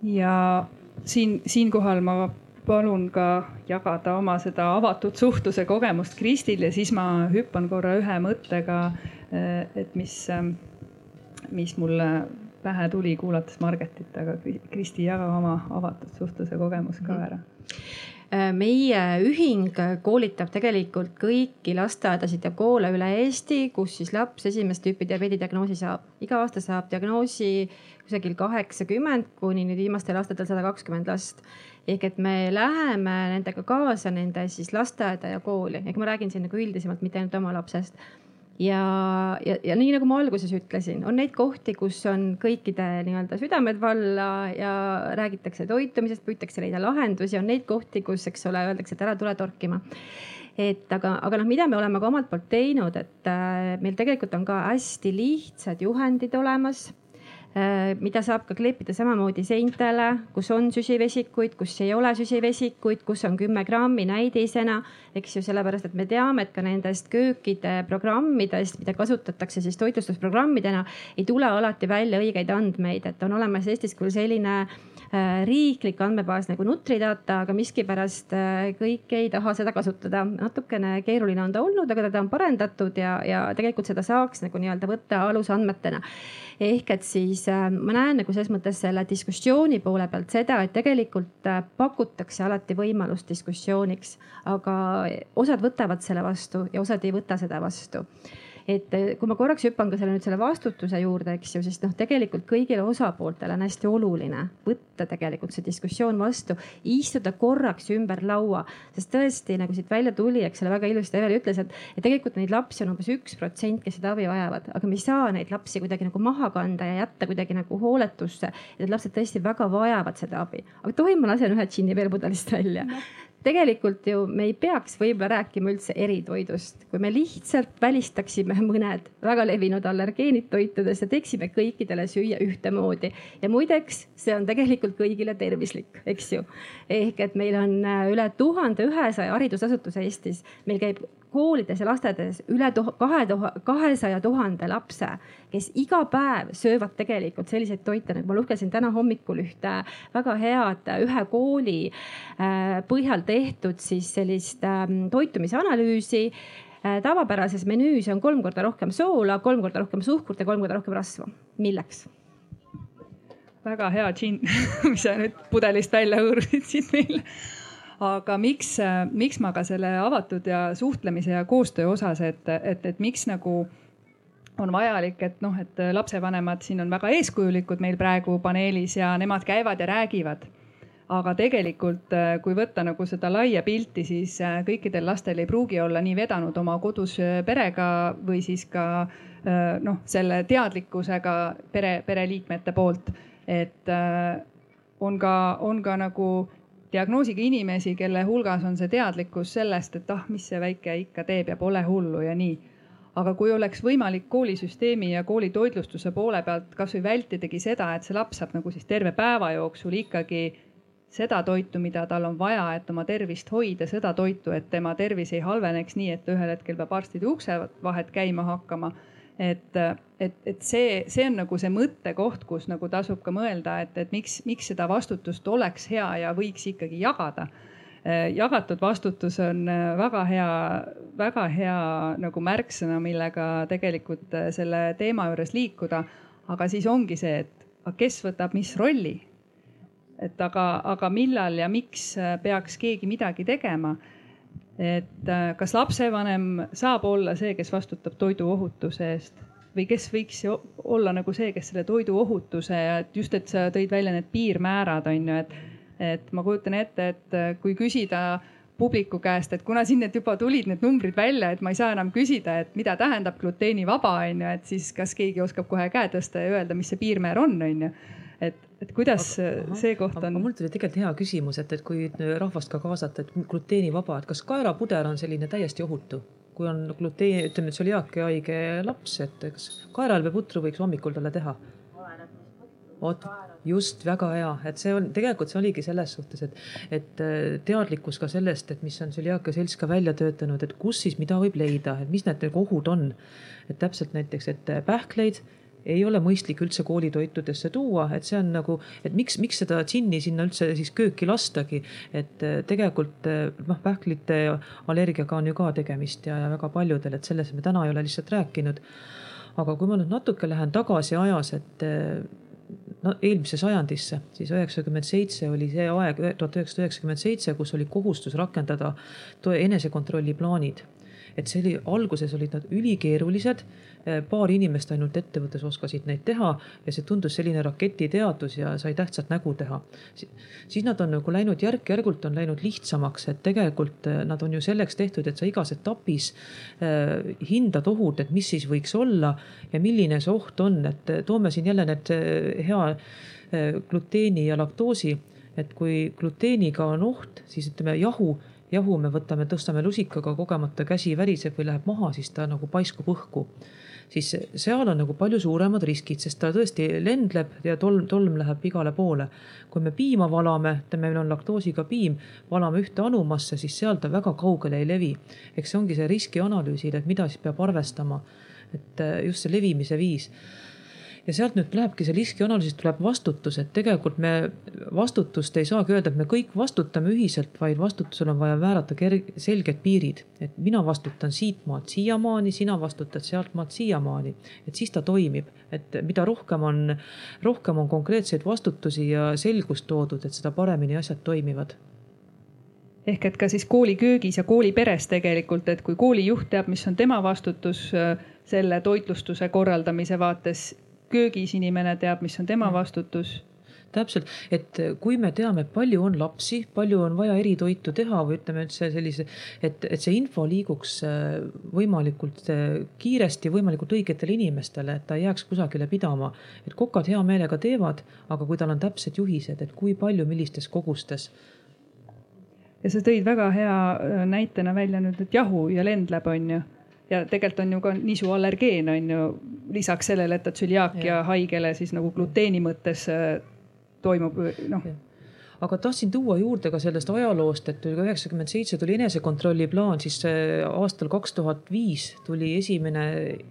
ja siin, siinkohal ma palun ka jagada oma seda avatud suhtluse kogemust Kristile, siis ma hüppan korra ühe mõttega, et mis, mis mulle pähe tuli, kuulates Margetit, aga Kristi, jaga oma avatud suhtluse kogemus ka ära Äh, meie ühing koolitab tegelikult kõiki lasteaedasid ja koole üle Eesti, kus siis laps esimest tüüpi diabeedi diagnoosi saab. iga aasta saab diagnoosi kusagil kaheksakümmend kuni nüüd viimastel aastatel sada kakskümmend last. ehk et me läheme nendega kaasa nende siis lasteaeda ja kooli, ehk ma räägin siin nagu üldisemalt, mitte ainult oma lapsest ja, ja, ja nii nagu ma alguses ütlesin, on neid kohti, kus on kõikide nii-öelda südamed valla ja räägitakse toitumisest, püütakse leida lahendusi, on neid kohti, kus, eks ole, öeldakse, et ära tule torkima. Et aga, aga noh, mida me oleme ka omalt poolt teinud, et äh, meil tegelikult on ka hästi lihtsad juhendid olemas mida saab ka kleepida samamoodi seintele, kus on süsivesikuid, kus ei ole süsivesikuid, kus on kümme grammi näidisena, eks ju, sellepärast et me teame, et ka nendest köökide programmidest, mida kasutatakse siis toitlustusprogrammidena, ei tule alati välja õigeid andmeid, et on olemas Eestis küll selline äh, riiklik andmebaas nagu Nutridata, aga miskipärast äh, kõik ei taha seda kasutada. natukene keeruline on ta olnud, aga teda on parendatud ja, ja tegelikult seda saaks nagu nii-öelda võtta alusandmetena ehk et siis äh, ma näen nagu selles mõttes selle diskussiooni poole pealt seda, et tegelikult äh, pakutakse alati võimalust diskussiooniks, aga osad võtavad selle vastu ja osad ei võta seda vastu et eh, kui ma korraks hüppan ka selle nüüd selle vastutuse juurde, eks ju, siis noh, tegelikult kõigile osapooltele on hästi oluline võtta tegelikult see diskussioon vastu, istuda korraks ümber laua, sest tõesti nagu siit välja tuli, eks ole, väga ilusti Eveli ütles, et, et tegelikult neid lapsi on umbes üks protsent, kes seda abi vajavad, aga me ei saa neid lapsi kuidagi nagu maha kanda ja jätta kuidagi nagu hooletusse. Need lapsed tõesti väga vajavad seda abi, aga tohin ma lasen ühe džinni veel pudelist välja no.? Tegelikult ju me ei peaks võib-olla rääkima üldse eritoidust, kui me lihtsalt välistaksime mõned väga levinud allergeenid toitudes ja teeksime kõikidele süüa ühtemoodi. ja muideks, see on tegelikult kõigile tervislik, eks ju. ehk et meil on äh, üle tuhande ühesaja haridusasutuse Eestis, meil käib koolides ja lasteaedades üle kahe, kahesaja tuhande lapse, kes iga päev söövad tegelikult selliseid toite, nagu ma lugesin täna hommikul ühte väga head ühe kooli äh, põhjal tehtud siis sellist ähm, toitumisanalüüsi äh, tavapärases menüüs on kolm korda rohkem soola, kolm korda rohkem suhkurt ja kolm korda rohkem rasva. milleks? väga hea džinn, mis sa nüüd pudelist välja hõõrusid siit meile aga miks, miks ma ka selle avatud ja suhtlemise ja koostöö osas, et, et, et miks nagu on vajalik, et noh, et lapsevanemad siin on väga eeskujulikud meil praegu paneelis ja nemad käivad ja räägivad. aga tegelikult, kui võtta nagu seda laia pilti, siis kõikidel lastel ei pruugi olla nii vedanud oma kodus perega või siis ka noh, selle teadlikkusega pere, pereliikmete poolt. et on ka, on ka nagu diagnoosiga inimesi, kelle hulgas on see teadlikkus sellest, et ah, mis see väike ikka teeb ja pole hullu ja nii. aga kui oleks võimalik koolisüsteemi ja koolitoitlustuse poole pealt kasvõi vältidagi seda, et see laps saab nagu siis terve päeva jooksul ikkagi seda toitu, mida tal on vaja, et oma tervist hoida, seda toitu, et tema tervis ei halveneks nii, et ühel hetkel peab arstide ukse vahet käima hakkama et, et, et see, see on nagu see mõttekoht, kus nagu tasub ka mõelda, et, et miks, miks seda vastutust oleks hea ja võiks ikkagi jagada. jagatud vastutus on väga hea, väga hea nagu märksõna, millega tegelikult selle teema juures liikuda. aga siis ongi see, et kes võtab mis rolli. et aga, aga millal ja miks peaks keegi midagi tegema et äh, kas lapsevanem saab olla see, kes vastutab toiduohutuse eest? Või kes võiks olla nagu see, kes selle toiduohutuse ja et just, et sa tõid välja need piirmäärad on ju, et, et ma kujutan ette, et äh, kui küsida publiku käest, et kuna siin need juba tulid, need numbrid välja, et ma ei saa enam küsida, et mida tähendab gluteenivaba on ju, et siis kas keegi oskab kohe käe tõsta ja öelda, mis see piirmäär on, on ju et, et kuidas aga, see koht on? mul tuli tegelikult hea küsimus, et, et kui rahvast ka kaasata, et gluteenivaba, et kas kaerapuder on selline täiesti ohutu? kui on gluteen, ütleme, et tsöliaaki haige laps, et kas kaeralbe putru võiks hommikul talle teha? vot just väga hea, et see on tegelikult see oligi selles suhtes, et, et äh, teadlikkus ka sellest, et mis on tsöliaakia selts ka välja töötanud, et kus siis mida võib leida, et mis need nagu ohud on. et täpselt näiteks, et pähkleid ei ole mõistlik üldse koolitoitudesse tuua, et see on nagu, et miks, miks seda džinni sinna üldse siis kööki lastagi. et äh, tegelikult äh, noh, pähklite allergiaga on ju ka tegemist ja, ja väga paljudel, et sellest me täna ei ole lihtsalt rääkinud. aga kui ma nüüd natuke lähen tagasi ajas, et äh, no eelmisse sajandisse, siis üheksakümmend seitse oli see aeg, tuhat üheksasada üheksakümmend seitse, kus oli kohustus rakendada enesekontrolli plaanid et see oli, alguses olid nad ülikeerulised paar inimest ainult ettevõttes oskasid neid teha ja see tundus selline raketiteadus ja sai tähtsat nägu teha. siis nad on nagu läinud järk-järgult on läinud lihtsamaks, et tegelikult äh, nad on ju selleks tehtud, et sa igas etapis äh, hindad ohud, et mis siis võiks olla ja milline see oht on, et toome siin jälle need hea gluteeni ja laktoosi et kui gluteeniga on oht, siis ütleme jahu jahu me võtame, tõstame lusikaga, kogemata käsi väriseb või läheb maha, siis ta nagu paiskub õhku. Siis seal on nagu palju suuremad riskid, sest ta tõesti lendleb ja tolm, tolm läheb igale poole. kui me piima valame, ütleme, meil on laktoosiga piim, valame ühte anumasse, siis seal ta väga kaugele ei levi. eks see ongi see riskianalüüsil, et mida siis peab arvestama. et just see levimise viis ja sealt nüüd lähebki see riskianalüüsist tuleb vastutus, et tegelikult me vastutust ei saagi öelda, et me kõik vastutame ühiselt, vaid vastutusel on vaja määrata selged piirid. et mina vastutan siitmaalt siiamaani, sina vastutad sealtmaalt siiamaani, et siis ta toimib, et mida rohkem on, rohkem on konkreetseid vastutusi ja selgust toodud, et seda paremini asjad toimivad. Ehk et ka siis kooliköögis ja kooliperes tegelikult, et kui koolijuht teab, mis on tema vastutus äh, selle toitlustuse korraldamise vaates, köögis inimene teab, mis on tema vastutus täpselt, et kui me teame, palju on lapsi, palju on vaja eritoitu teha või ütleme üldse sellise, et, et see info liiguks äh, võimalikult äh, kiiresti, võimalikult õigetele inimestele, et ta ei jääks kusagile pidama. et kokad hea meelega teevad, aga kui tal on täpsed juhised, et kui palju, millistes kogustes. ja sa tõid väga hea äh, näitena välja nüüd, et jahu ja lendleb, on ju ja tegelikult on ju ka nisuallergeen on ju lisaks sellele, et ta tsüliaakia haigele siis nagu gluteeni mõttes äh, toimub noh. Aga tahtsin tuua juurde ka sellest ajaloost, et üheksakümmend seitse tuli enesekontrolli plaan, siis aastal kaks tuhat viis tuli esimene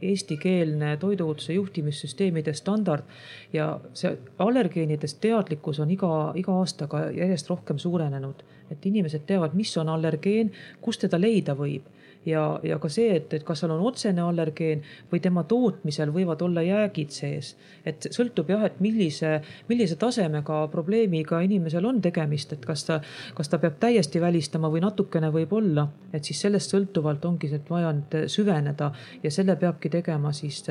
eestikeelne toiduohutuse juhtimissüsteemide standard. ja see allergeenidest teadlikkus on iga, iga aastaga järjest rohkem suurenenud, et inimesed teavad, mis on allergeen, kust teda leida võib ja, ja ka see, et, et kas seal on otsene allergeen või tema tootmisel võivad olla jäägid sees. et sõltub jah, et millise, millise tasemega probleemiga inimesel on tegemist, et kas ta, kas ta peab täiesti välistama või natukene võib-olla, et siis sellest sõltuvalt ongi vaja nüüd süveneda ja selle peabki tegema siis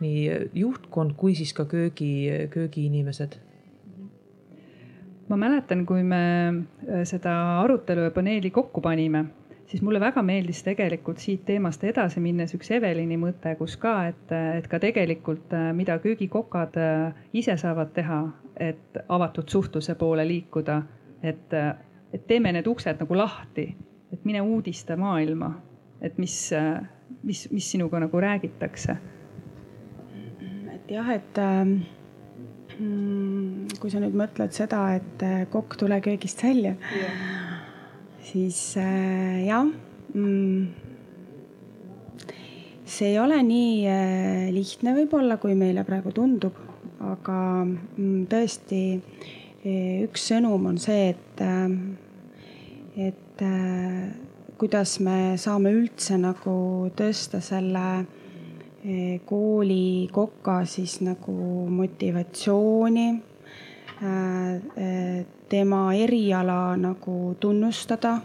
nii juhtkond kui siis ka köögi, köögiinimesed ma mäletan, kui me seda arutelu ja paneeli kokku panime siis mulle väga meeldis tegelikult siit teemast edasi minnes üks Evelini mõte, kus ka, et, et ka tegelikult, äh, mida köögikokad äh, ise saavad teha, et avatud suhtluse poole liikuda, et, äh, et teeme need uksed nagu lahti, et mine uudista maailma, et mis, mis, mis sinuga nagu räägitakse. et jah, et mm, kui sa nüüd mõtled seda, et kokk, tule köögist välja yeah siis äh, jah mm,. see ei ole nii äh, lihtne võib-olla, kui meile praegu tundub, aga mm, tõesti äh, üks sõnum on see, et äh,, et äh, kuidas me saame üldse nagu tõsta selle äh, koolikoka siis nagu motivatsiooni tema eriala nagu tunnustada,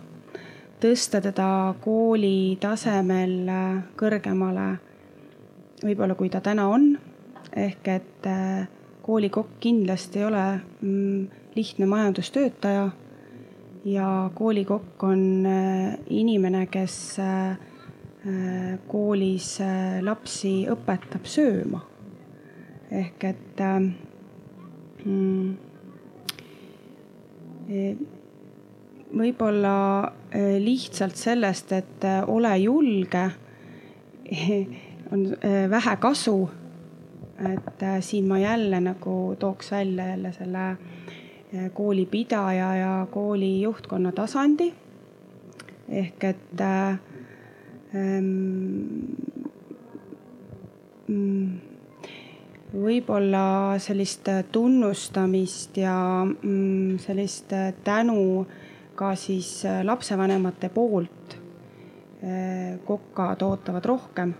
tõsta teda kooli tasemel kõrgemale, võib-olla kui ta täna on. ehk et äh, koolikokk kindlasti ei ole mm, lihtne majandustöötaja ja koolikokk on äh, inimene, kes äh, koolis lapsi õpetab sööma. ehk et mm, võib-olla eh, lihtsalt sellest, et eh, ole julge, on eh, vähe kasu. et siin ma jälle nagu tooks välja jälle selle koolipidaja ja kooli juhtkonna tasandi. ehk et ähm, võib-olla sellist tunnustamist ja mm, sellist tänu ka siis lapsevanemate poolt kokad ootavad rohkem.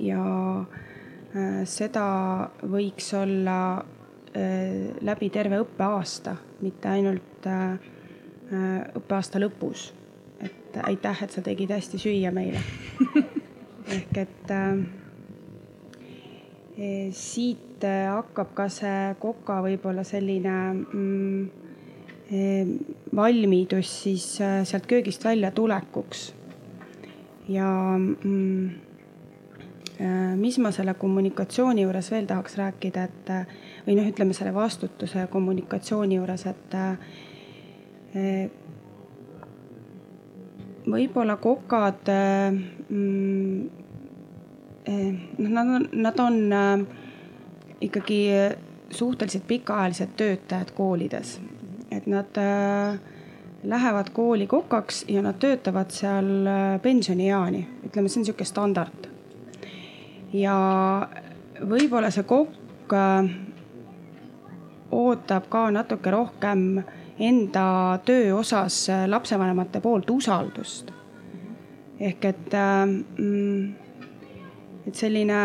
ja seda võiks olla läbi terve õppeaasta, mitte ainult õppeaasta lõpus. et aitäh, et sa tegid hästi süüa meile ehk et siit hakkab ka see koka võib-olla selline mm, valmidus siis sealt köögist välja tulekuks. ja mm, mis ma selle kommunikatsiooni juures veel tahaks rääkida, et või noh, ütleme selle vastutuse kommunikatsiooni juures, et võib-olla kokad mm, noh, nad on, nad on äh, ikkagi suhteliselt pikaajalised töötajad koolides. et nad äh, lähevad kooli kokaks ja nad töötavad seal äh, pensionieani, ütleme, see on niisugune standard. ja võib-olla see kokk ootab ka natuke rohkem enda töö osas lapsevanemate poolt usaldust. ehk et mm, et selline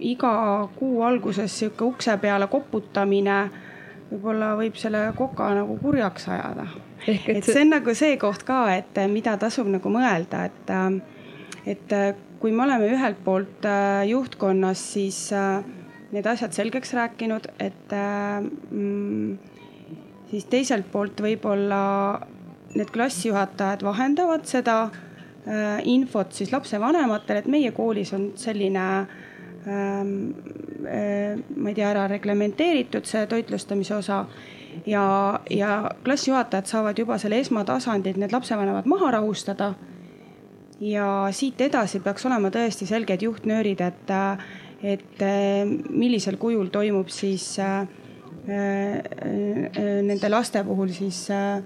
iga kuu alguses sihuke ukse peale koputamine võib-olla võib selle koka nagu kurjaks ajada. et, et see on nagu see koht ka, et mida tasub nagu mõelda, et, et kui me oleme ühelt poolt juhtkonnas, siis need asjad selgeks rääkinud, et mm, siis teiselt poolt võib-olla need klassijuhatajad vahendavad seda infot siis lapsevanematele, et meie koolis on selline ähm, äh, ma ei tea, ära reglementeeritud see toitlustamise osa ja, ja klassijuhatajad saavad juba selle esmatasandil need lapsevanemad maha rahustada. ja siit edasi peaks olema tõesti selged juhtnöörid, et, et äh, millisel kujul toimub siis äh, äh, nende laste puhul siis äh,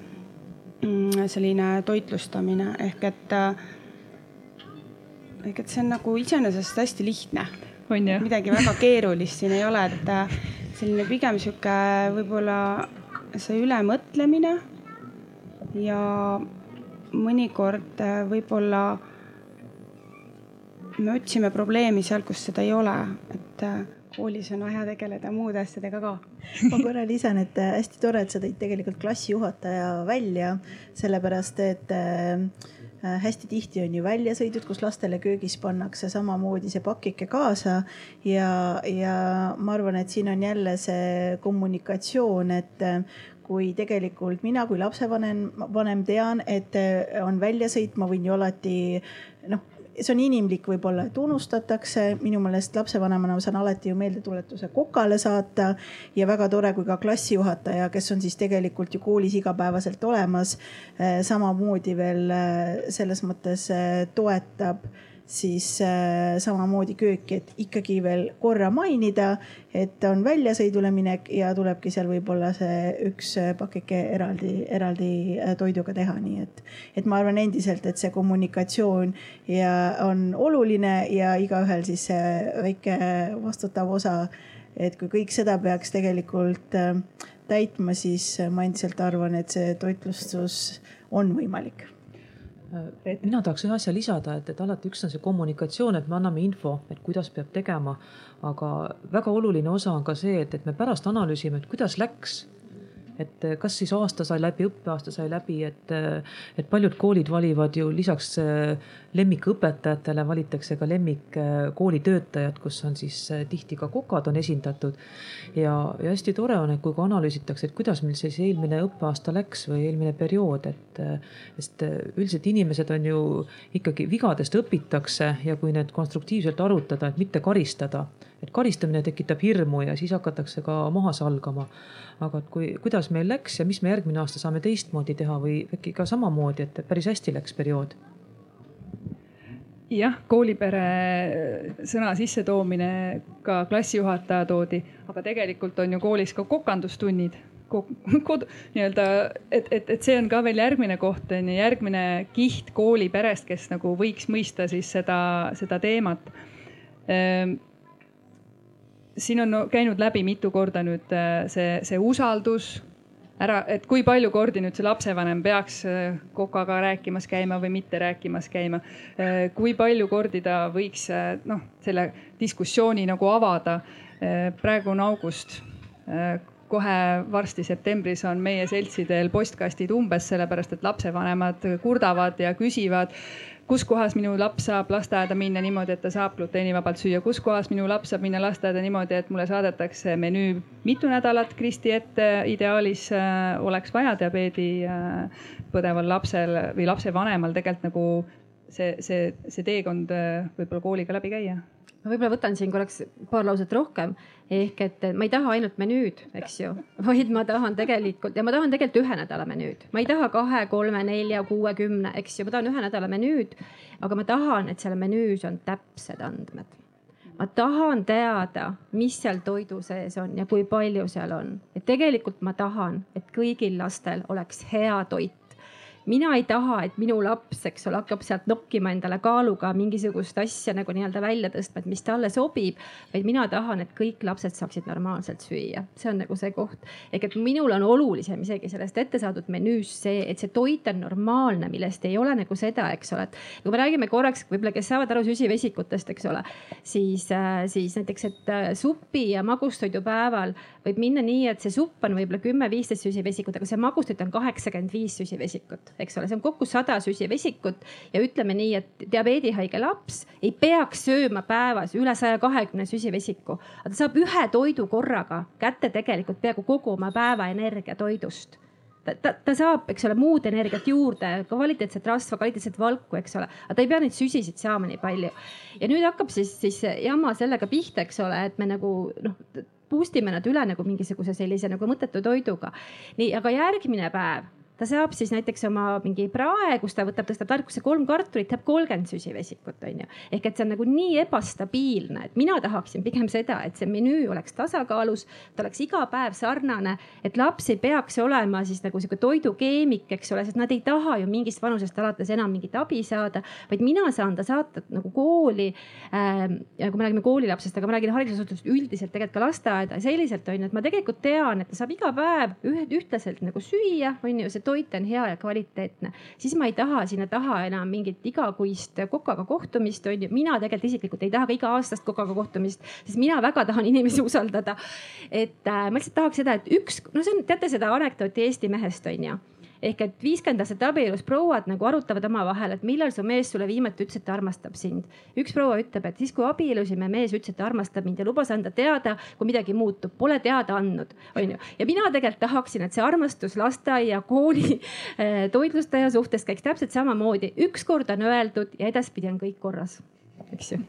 selline toitlustamine ehk et, äh, ehk et see on nagu iseenesest hästi lihtne. midagi väga keerulist siin ei ole, et äh, selline pigem sihuke võib-olla see ülemõtlemine ja mõnikord äh, võib-olla me otsime probleemi seal, kus seda ei ole, et koolis on vaja tegeleda muude asjadega ka. ma korra lisan, et äh, hästi tore, et sa tõid tegelikult klassijuhataja välja, sellepärast et äh, äh, hästi tihti on ju väljasõidud, kus lastele köögis pannakse samamoodi see pakike kaasa ja, ja ma arvan, et siin on jälle see kommunikatsioon, et kui tegelikult mina kui lapsevanem, vanem tean, et on väljasõit, ma võin ju alati noh, see on inimlik võib-olla, et unustatakse, minu meelest lapsevanemana ma saan alati ju meeldetuletuse kokale saata. Ja väga tore, kui ka klassijuhataja, kes on siis tegelikult ju koolis igapäevaselt olemas, eh, samamoodi veel eh, selles mõttes eh, toetab siis äh, samamoodi kööki, et ikkagi veel korra mainida, et on väljasõidule minek ja tulebki seal võib-olla see üks äh, pakike eraldi, eraldi äh, toiduga teha, nii et, et ma arvan endiselt, et see kommunikatsioon ja on oluline ja igaühel siis see väike vastutav osa. et kui kõik seda peaks tegelikult täitma, siis ma endiselt arvan, et see toitlustus on võimalik mina tahaks ühe asja lisada, et, et alati üks on see kommunikatsioon, et me anname info, et kuidas peab tegema. aga väga oluline osa on ka see, et, et me pärast analüüsime, et kuidas läks et eh, kas siis aasta sai läbi, õppeaasta sai läbi, et, eh, et paljud koolid valivad ju lisaks lemmikõpetajatele valitakse ka lemmikkoolitöötajad, kus on siis tihti ka kokad on esindatud. ja, ja hästi tore on, et kui ka analüüsitakse, et kuidas meil siis eelmine õppeaasta läks või eelmine periood, et. sest üldiselt inimesed on ju ikkagi vigadest õpitakse ja kui need konstruktiivselt arutada, et mitte karistada et karistamine tekitab hirmu ja siis hakatakse ka maha salgama. aga et kui, kuidas meil läks ja mis me järgmine aasta saame teistmoodi teha või äkki ka samamoodi, et päris hästi läks periood? Jah, koolipere sõna sissetoomine ka klassijuhataja toodi, aga tegelikult on ju koolis ka kokandustunnid kod-, nii-öelda, et, et, et see on ka veel järgmine koht on ju, järgmine kiht kooliperest, kes nagu võiks mõista siis seda, seda teemat. Ehm, siin on käinud läbi mitu korda nüüd äh, see, see usaldus ära, et kui palju kordi nüüd see lapsevanem peaks äh, kokaga rääkimas käima või mitte rääkimas käima. Äh, kui palju kordi ta võiks noh, selle diskussiooni nagu avada. praegu on august. kohe varsti septembris on meie seltsidel postkastid umbes, sellepärast et lapsevanemad kurdavad ja küsivad kus kohas minu laps saab lasteaeda minna niimoodi, et ta saab gluteenivabalt süüa, kus kohas minu laps saab minna lasteaeda niimoodi, et mulle saadetakse menüü mitu nädalat Kristi ette. ideaalis äh, oleks vaja diabeedi äh, põdeval lapsel või lapsevanemal tegelikult nagu see, see, see teekond äh, võib-olla kooliga läbi käia. Ma võib-olla võtan siin korraks paar lauset rohkem ehk et ma ei taha ainult menüüd, eks ju, vaid ma tahan tegelikult ja ma tahan tegelikult ühe nädala menüüd, ma ei taha kahe, kolme, nelja, kuue, kümne, eks ju, ma tahan ühe nädala menüüd. aga ma tahan, et seal menüüs on täpsed andmed. ma tahan teada, mis seal toidu sees on ja kui palju seal on, et tegelikult ma tahan, et kõigil lastel oleks hea toit mina ei taha, et minu laps, eks ole, hakkab sealt nokkima endale kaaluga mingisugust asja nagu nii-öelda välja tõstma, et mis talle sobib. vaid mina tahan, et kõik lapsed saaksid normaalselt süüa, see on nagu see koht. ehk et minul on olulisem isegi sellest ette saadud menüüst see, et see toit on normaalne, millest ei ole nagu seda, eks ole, et kui me räägime korraks võib-olla, kes saavad aru süsivesikutest, eks ole, siis, äh, siis näiteks, et äh, supi ja magustoidu päeval võib minna nii, et see supp on võib-olla kümme-viisteist süsivesikut, aga see magustoit on kaheksakümmend viis süsivesikut eks ole, see on kokku sada süsivesikut ja ütleme nii, et diabeedihaige laps ei peaks sööma päevas üle saja kahekümne süsivesiku, ta saab ühe toidu korraga kätte tegelikult peaaegu kogu oma päeva energia toidust ta, ta, ta saab, eks ole, muud energiat juurde, kvaliteetset rasva, kvaliteetset valku, eks ole, aga ta ei pea neid süsisid saama nii palju. ja nüüd hakkab siis, siis jama sellega pihta, eks ole, et me nagu noh, boost ime nad üle nagu mingisuguse sellise nagu mõttetu toiduga. nii, aga järgmine päev ta saab siis näiteks oma mingi prae, kus ta võtab, tõstab tarkusse kolm kartulit, saab kolmkümmend süsivesikut, onju. ehk et see on nagu nii ebastabiilne, et mina tahaksin pigem seda, et see menüü oleks tasakaalus, ta oleks iga päev sarnane, et laps ei peaks olema siis nagu sihuke toidukeemik, eks ole, sest nad ei taha ju mingist vanusest alates enam mingit abi saada, vaid mina saan ta saata nagu kooli ähm,. ja kui me räägime koolilapsest, aga ma räägin haridusasutusest üldiselt tegelikult ka lasteaeda selliselt onju, et ma tegelikult tean, et ta saab iga päev ühtlaselt nagu süüa, onju, see toit on hea ja kvaliteetne, siis ma ei taha sinna taha enam mingit igakuist kokaga kohtumist, on ju. mina tegelikult isiklikult ei taha ka iga-aastast kokaga kohtumist, sest mina väga tahan inimesi usaldada. et äh, ma lihtsalt tahaks seda, et üks, no see on, teate seda anekdooti Eesti mehest, on ju ehk et viiskümmend aastat abielus prouad nagu arutavad omavahel, et millal su mees sulle viimati ütles, et ta armastab sind. üks proua ütleb, et siis kui abiellusime, mees ütles, et ta armastab mind ja lubas anda teada, kui midagi muutub, pole teada andnud, onju. ja mina tegelikult tahaksin, et see armastus lasteaia, kooli, eh, toitlustaja suhtes käiks täpselt samamoodi. ükskord on öeldud ja edaspidi on kõik korras, eks ju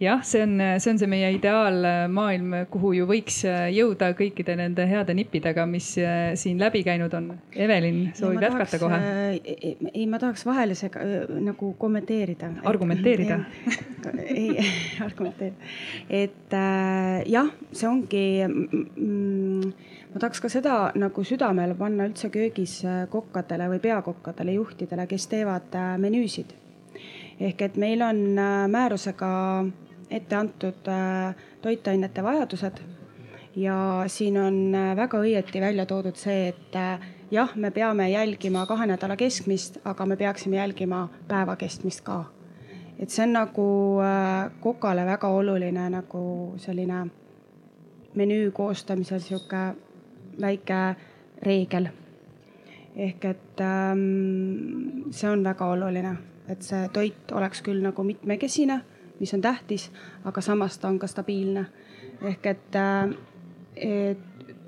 jah, see on, see on see meie ideaalmaailm, kuhu ju võiks jõuda kõikide nende heade nippidega, mis äh, siin läbi käinud on. Evelin soovib jätkata kohe. Äh, ei, ma tahaks vahele sega, äh, nagu kommenteerida. argumenteerida. ei, argumenteerida, et äh, jah, see ongi mm, ma tahaks ka seda nagu südamele panna üldse köögis kokkadele või peakokkadele, juhtidele, kes teevad menüüsid. ehk et meil on määrusega ette antud äh, toitainete vajadused ja siin on äh, väga õieti välja toodud see, et äh, jah, me peame jälgima kahe nädala keskmist, aga me peaksime jälgima päeva kestmist ka. et see on nagu kokale väga oluline nagu selline menüü koostamisel sihuke väike reegel. ehk et ähm, see on väga oluline, et see toit oleks küll nagu mitmekesine mis on tähtis, aga samas ta on ka stabiilne. ehk et, äh, et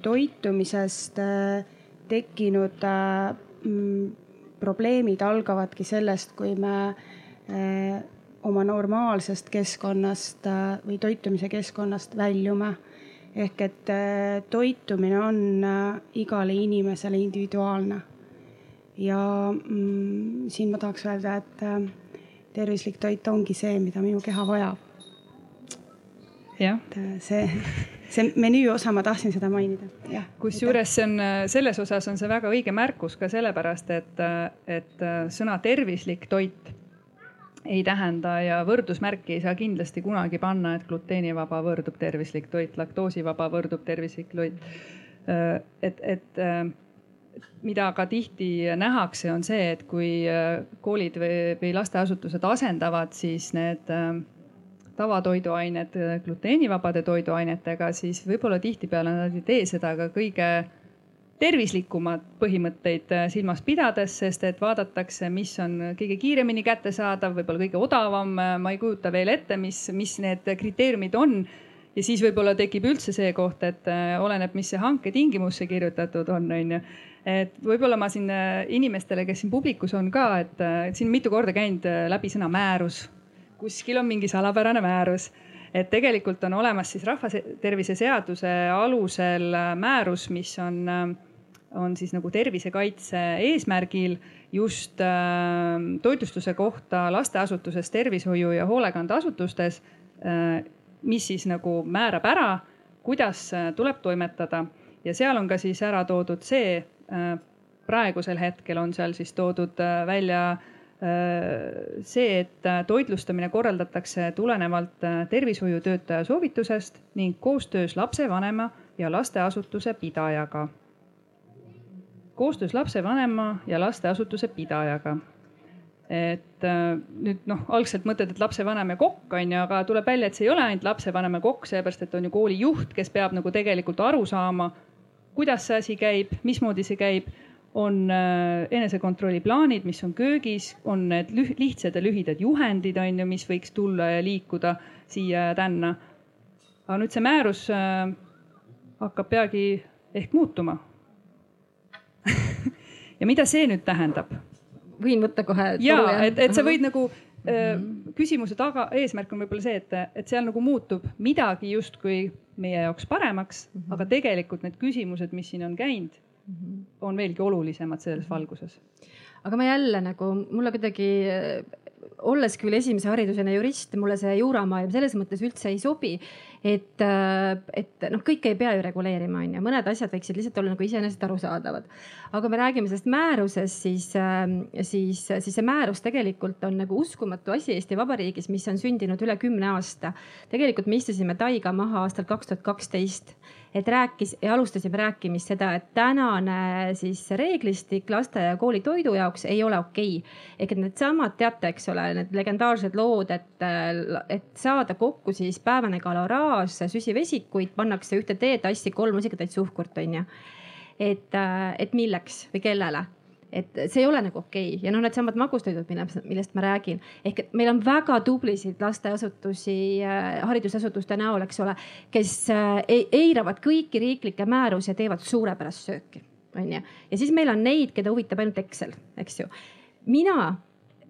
toitumisest äh, tekkinud äh, mm, probleemid algavadki sellest, kui me oma normaalsest keskkonnast või toitumise keskkonnast väljume. ehk et toitumine on igale inimesele individuaalne. ja mm, siin ma tahaks öelda, et tervislik toit ongi see, mida minu keha vajab. et äh, see, see menüü osa, ma tahtsin seda mainida, kusjuures see on, selles osas on see väga õige märkus ka sellepärast, et, et sõna tervislik toit ei tähenda ja võrdusmärki ei saa kindlasti kunagi panna, et gluteenivaba võrdub tervislik toit, laktoosivaba võrdub tervislik toit. et, et mida ka tihti nähakse, on see, et kui äh, koolid või, või lasteasutused asendavad siis need äh, tavatoiduained gluteenivabade toiduainetega, siis võib-olla tihtipeale nad ei tee seda ka kõige tervislikumad põhimõtteid äh, silmas pidades, sest et vaadatakse, mis on kõige kiiremini kättesaadav, võib-olla kõige odavam. ma ei kujuta veel ette, mis, mis need kriteeriumid on. ja siis võib-olla tekib üldse see koht, et äh, oleneb, mis see hanke tingimusse kirjutatud on, on ju. Et võib-olla ma siin äh, inimestele, kes siin publikus on ka, et siin mitu korda käinud läbi sõna määrus. kuskil on mingi salapärane määrus et tegelikult on olemas siis rahvatervise seaduse alusel määrus, mis on äh, on siis nagu tervisekaitse eesmärgil just äh, toitlustuse kohta lasteasutuses, tervishoiu ja hoolekandeasutustes äh,. mis siis nagu määrab ära, kuidas äh, tuleb toimetada ja seal on ka siis ära toodud see äh,, praegusel hetkel on seal siis toodud äh, välja äh, see, et äh, toitlustamine korraldatakse tulenevalt tervishoiutöötaja soovitusest ning koostöös lapsevanema ja lasteasutuse pidajaga koostöös lapsevanema ja lasteasutuse pidajaga. et äh, nüüd noh, algselt mõtled, et lapsevanem ja kokk on ju, aga tuleb välja, et see ei ole ainult lapsevanem ja kokk, seepärast et on ju kooli juht, kes peab nagu tegelikult aru saama, kuidas see asi käib, mismoodi see käib on äh, enesekontrolli plaanid, mis on köögis, on need lihtsad ja lühidad juhendid, on ju, mis võiks tulla ja liikuda siia ja tänna. aga nüüd see määrus äh, hakkab peagi ehk muutuma ja mida see nüüd tähendab? võin võtta kohe. ja et, et sa võid nagu. Küsimuse taga, eesmärk on võib-olla see, et, et seal nagu muutub midagi justkui meie jaoks paremaks mm, -hmm. aga tegelikult need küsimused, mis siin on käinud mm, -hmm. on veelgi olulisemad selles mhm. valguses. aga ma jälle nagu mulle kuidagi olles küll esimese haridusena jurist, mulle see juuramaailm selles mõttes üldse ei sobi. et, äh, et noh, kõike ei pea ju reguleerima, on ju, mõned asjad võiksid lihtsalt olla nagu iseenesest arusaadavad. aga me räägime sellest määrusest, siis, äh, siis, siis see määrus tegelikult on nagu uskumatu asi Eesti Vabariigis, mis on sündinud üle kümne aasta. tegelikult me istusime taiga maha aastal kaks tuhat kaksteist et rääkis ja alustasime rääkimist seda, et tänane siis reeglistik lasteaia ja kooli toidu jaoks ei ole okei okay.. ehk et needsamad, teate, eks ole, need legendaarsed lood, et, et saada kokku siis päevane kaloraaž süsivesikuid, pannakse ühte teetassi kolm rusikatäit suhkurt, on ju. et, et milleks või kellele et see ei ole nagu okei okay. ja noh, needsamad magustoidud, millest ma räägin, ehk et meil on väga tublisid lasteasutusi äh,, haridusasutuste näol, eks ole, kes äh, eiravad kõiki riiklikke määrusi ja teevad suurepärast sööki, onju. ja siis meil on neid, keda huvitab ainult Excel, eks ju. mina,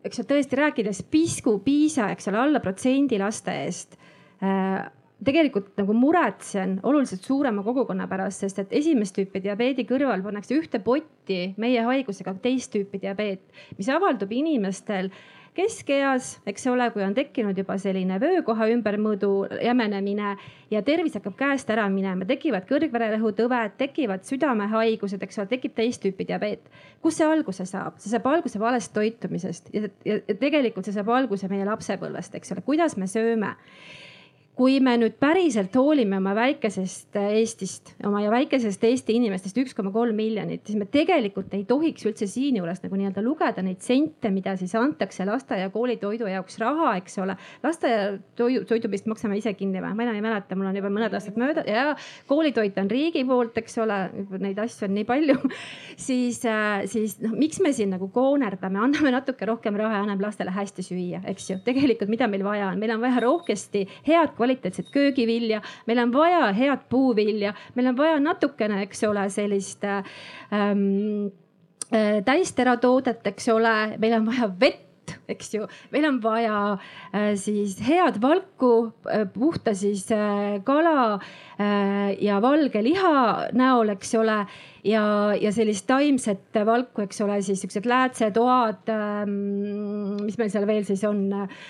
eks ju, tõesti rääkides pisku, piisa, eks ole, alla protsendi laste eest äh, tegelikult nagu muretsen oluliselt suurema kogukonna pärast, sest et esimest tüüpi diabeedi kõrval pannakse ühte potti meie haigusega teist tüüpi diabeet, mis avaldub inimestel keskeas, eks ole, kui on tekkinud juba selline vöökoha ümbermõõdu jämenemine ja tervis hakkab käest ära minema, tekivad kõrgvererõhutõved, tekivad südamehaigused, eks ole, tekib teist tüüpi diabeet. kust see alguse saab? see saab alguse valest toitumisest ja, ja, ja tegelikult see saab alguse meie lapsepõlvest, eks ole, kuidas me sööme kui me nüüd päriselt hoolime oma väikesest äh, Eestist, oma väikesest Eesti inimestest üks koma kolm miljonit, siis me tegelikult ei tohiks üldse siinjuures nagu nii-öelda lugeda neid sente, mida siis antakse lasteaia koolitoidu jaoks raha, eks ole. lasteaia toidu, toidu vist maksame ise kinni või? ma enam ei mäleta, mul on juba mõned aastad mööda ja koolitoit on riigi poolt, eks ole, neid asju on nii palju siis, äh, siis noh, miks me siin nagu koonerdame, anname natuke rohkem raha ja anname lastele hästi süüa, eks ju. tegelikult, mida meil vaja on, meil on vaja rohkesti head kvaliteetset köögivilja, meil on vaja head puuvilja, meil on vaja natukene, eks ole, sellist ähm, äh, täisteratoodet, eks ole, meil on vaja vett eks ju, meil on vaja äh, siis head valku äh,, puhta siis äh, kala äh, ja valge liha näol, eks ole. Ja, ja sellist taimset valku, eks ole, siis siuksed läätsetoad ähm,, mis meil seal veel siis on äh,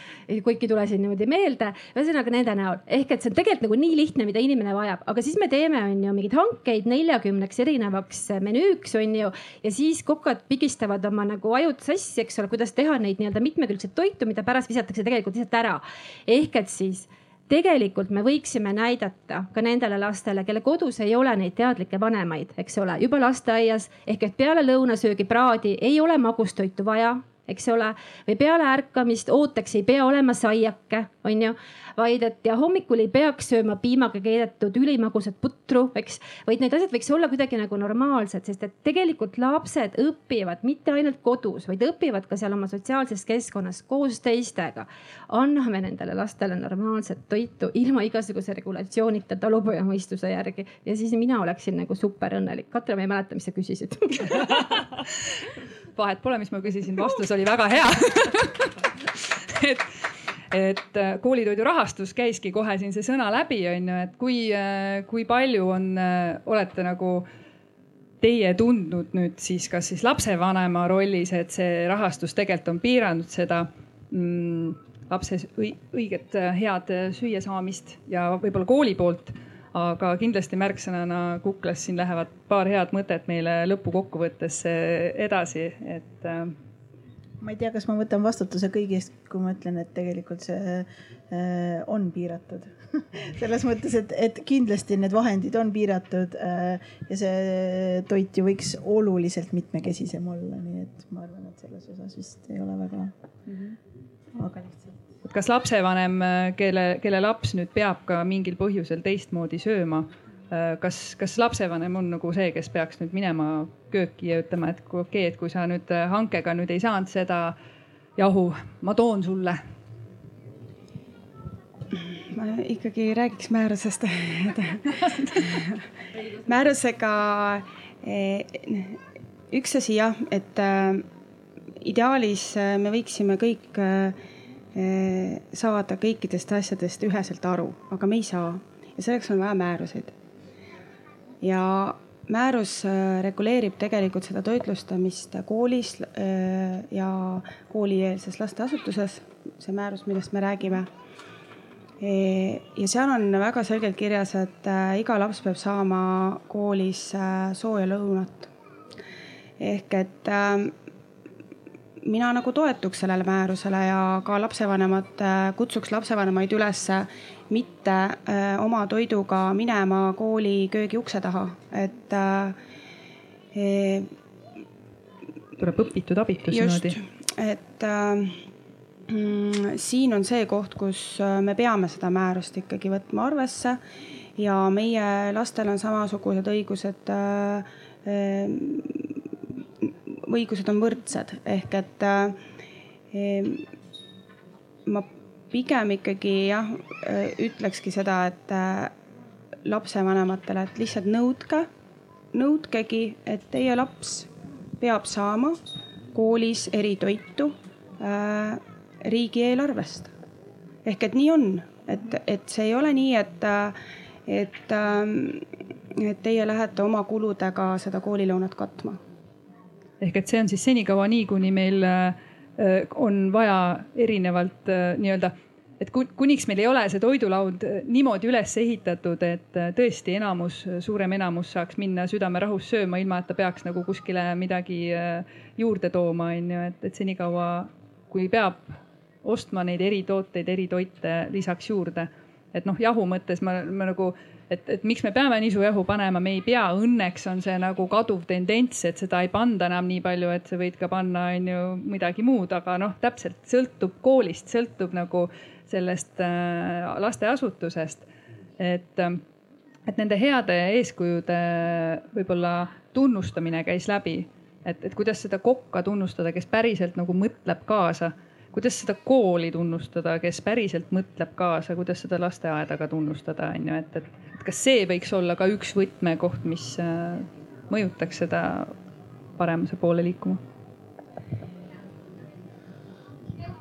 kõik ei tule siin niimoodi meelde. ühesõnaga nende näol ehk et see on tegelikult nagu nii lihtne, mida inimene vajab, aga siis me teeme, on ju mingeid hankeid neljakümneks erinevaks menüüks, on ju. ja siis kokad pigistavad oma nagu ajud sassi, eks ole, kuidas teha neid nii-öelda mitmekülgset toitu, mida pärast visatakse tegelikult lihtsalt ära. ehk et siis tegelikult me võiksime näidata ka nendele lastele, kelle kodus ei ole neid teadlikke vanemaid, eks ole, juba lasteaias ehk et peale lõunasöögi praadi ei ole magustoitu vaja eks ole, või peale ärkamist ootaks, ei pea olema saiake, on ju vaid et ja hommikul ei peaks sööma piimaga keedetud ülimagusat putru, eks. vaid need asjad võiks olla kuidagi nagu normaalsed, sest et tegelikult lapsed õpivad mitte ainult kodus, vaid õpivad ka seal oma sotsiaalses keskkonnas koos teistega. anname nendele lastele normaalset toitu ilma igasuguse regulatsioonita talupojamõistuse järgi ja siis mina oleksin nagu super õnnelik. Katre, ma ei mäleta, mis sa küsisid vahet pole, mis ma küsisin, vastus oli väga hea et et äh, koolitoidu rahastus käiski kohe siin see sõna läbi, on ju, et kui, äh, kui palju on, äh, olete nagu teie tundnud nüüd siis, kas siis lapsevanema rollis, et see rahastus tegelikult on piiranud seda mm, lapse õiget head süüasaamist ja võib-olla kooli poolt. Aga kindlasti märksõnana kuklas siin lähevad paar head mõtet meile lõpukokkuvõttes edasi, et ma ei tea, kas ma võtan vastutuse kõigi eest, kui ma ütlen, et tegelikult see äh, on piiratud selles mõttes, et, et kindlasti need vahendid on piiratud äh, ja see toit ju võiks oluliselt mitmekesisem olla, nii et ma arvan, et selles osas vist ei ole väga mm, -hmm. väga lihtsalt kas lapsevanem, kelle, kelle laps nüüd peab ka mingil põhjusel teistmoodi sööma, Äh, kas, kas lapsevanem on nagu see, kes peaks nüüd minema kööki ja ütlema, et okei okay,, et kui sa nüüd äh, hankega nüüd ei saanud seda jahu, ma toon sulle? ma ikkagi räägiks määrusest määrusega eh, üks asi jah, et äh, ideaalis me võiksime kõik saada kõikidest asjadest üheselt aru, aga me ei saa ja selleks on vaja määruseid ja määrus äh, reguleerib tegelikult seda toitlustamist koolis äh, ja koolieelses lasteasutuses, see määrus, millest me räägime. Ja seal on väga selgelt kirjas, et iga laps peab saama koolis sooja lõunat. ehk et mina nagu toetuks sellele määrusele ja ka lapsevanemad, kutsuks lapsevanemaid üles mitte äh, oma toiduga minema kooli köögiukse taha, et äh,. E, tuleb õpitud abitus niimoodi. et äh, mm, siin on see koht, kus äh, me peame seda määrust ikkagi võtma arvesse ja meie lastel on samasugused õigused äh,. Äh õigused on võrdsed ehk et äh, ma pigem ikkagi jah, ütlekski seda, et äh, lapsevanematele, et lihtsalt nõudke, nõudkegi, et teie laps peab saama koolis eritoitu äh, riigieelarvest. ehk et nii on, et, et see ei ole nii, et, et, ähm, et teie lähete oma kuludega seda koolilõunat katma. Ehk et see on siis senikaua nii, kuni meil äh Äh, on vaja erinevalt äh, nii-öelda, et kuniks meil ei ole see toidulaud äh, niimoodi üles ehitatud, et tõesti enamus, suurem enamus saaks minna südamerahus sööma, ilma et ta peaks nagu kuskile midagi juurde tooma, on ju, et, et senikaua kui peab ostma neid eritooteid, eritoite lisaks juurde. et noh, jahu mõttes ma, ma nagu et, et miks me peame nisujahu panema, me ei pea, õnneks on see nagu kaduv tendents, et seda ei panda enam nii palju, et sa võid ka panna, on ju, midagi muud, aga noh, täpselt sõltub koolist, sõltub nagu sellest äh, lasteasutusest. et, äh, et nende heade eeskujude võib-olla tunnustamine käis läbi, et, et kuidas seda kokka tunnustada, kes päriselt nagu mõtleb kaasa kuidas seda kooli tunnustada, kes päriselt mõtleb kaasa, kuidas seda lasteaeda ka tunnustada, on ju, et, et, et kas see võiks olla ka üks võtmekoht, mis äh, mõjutaks seda paremuse poole liikuma?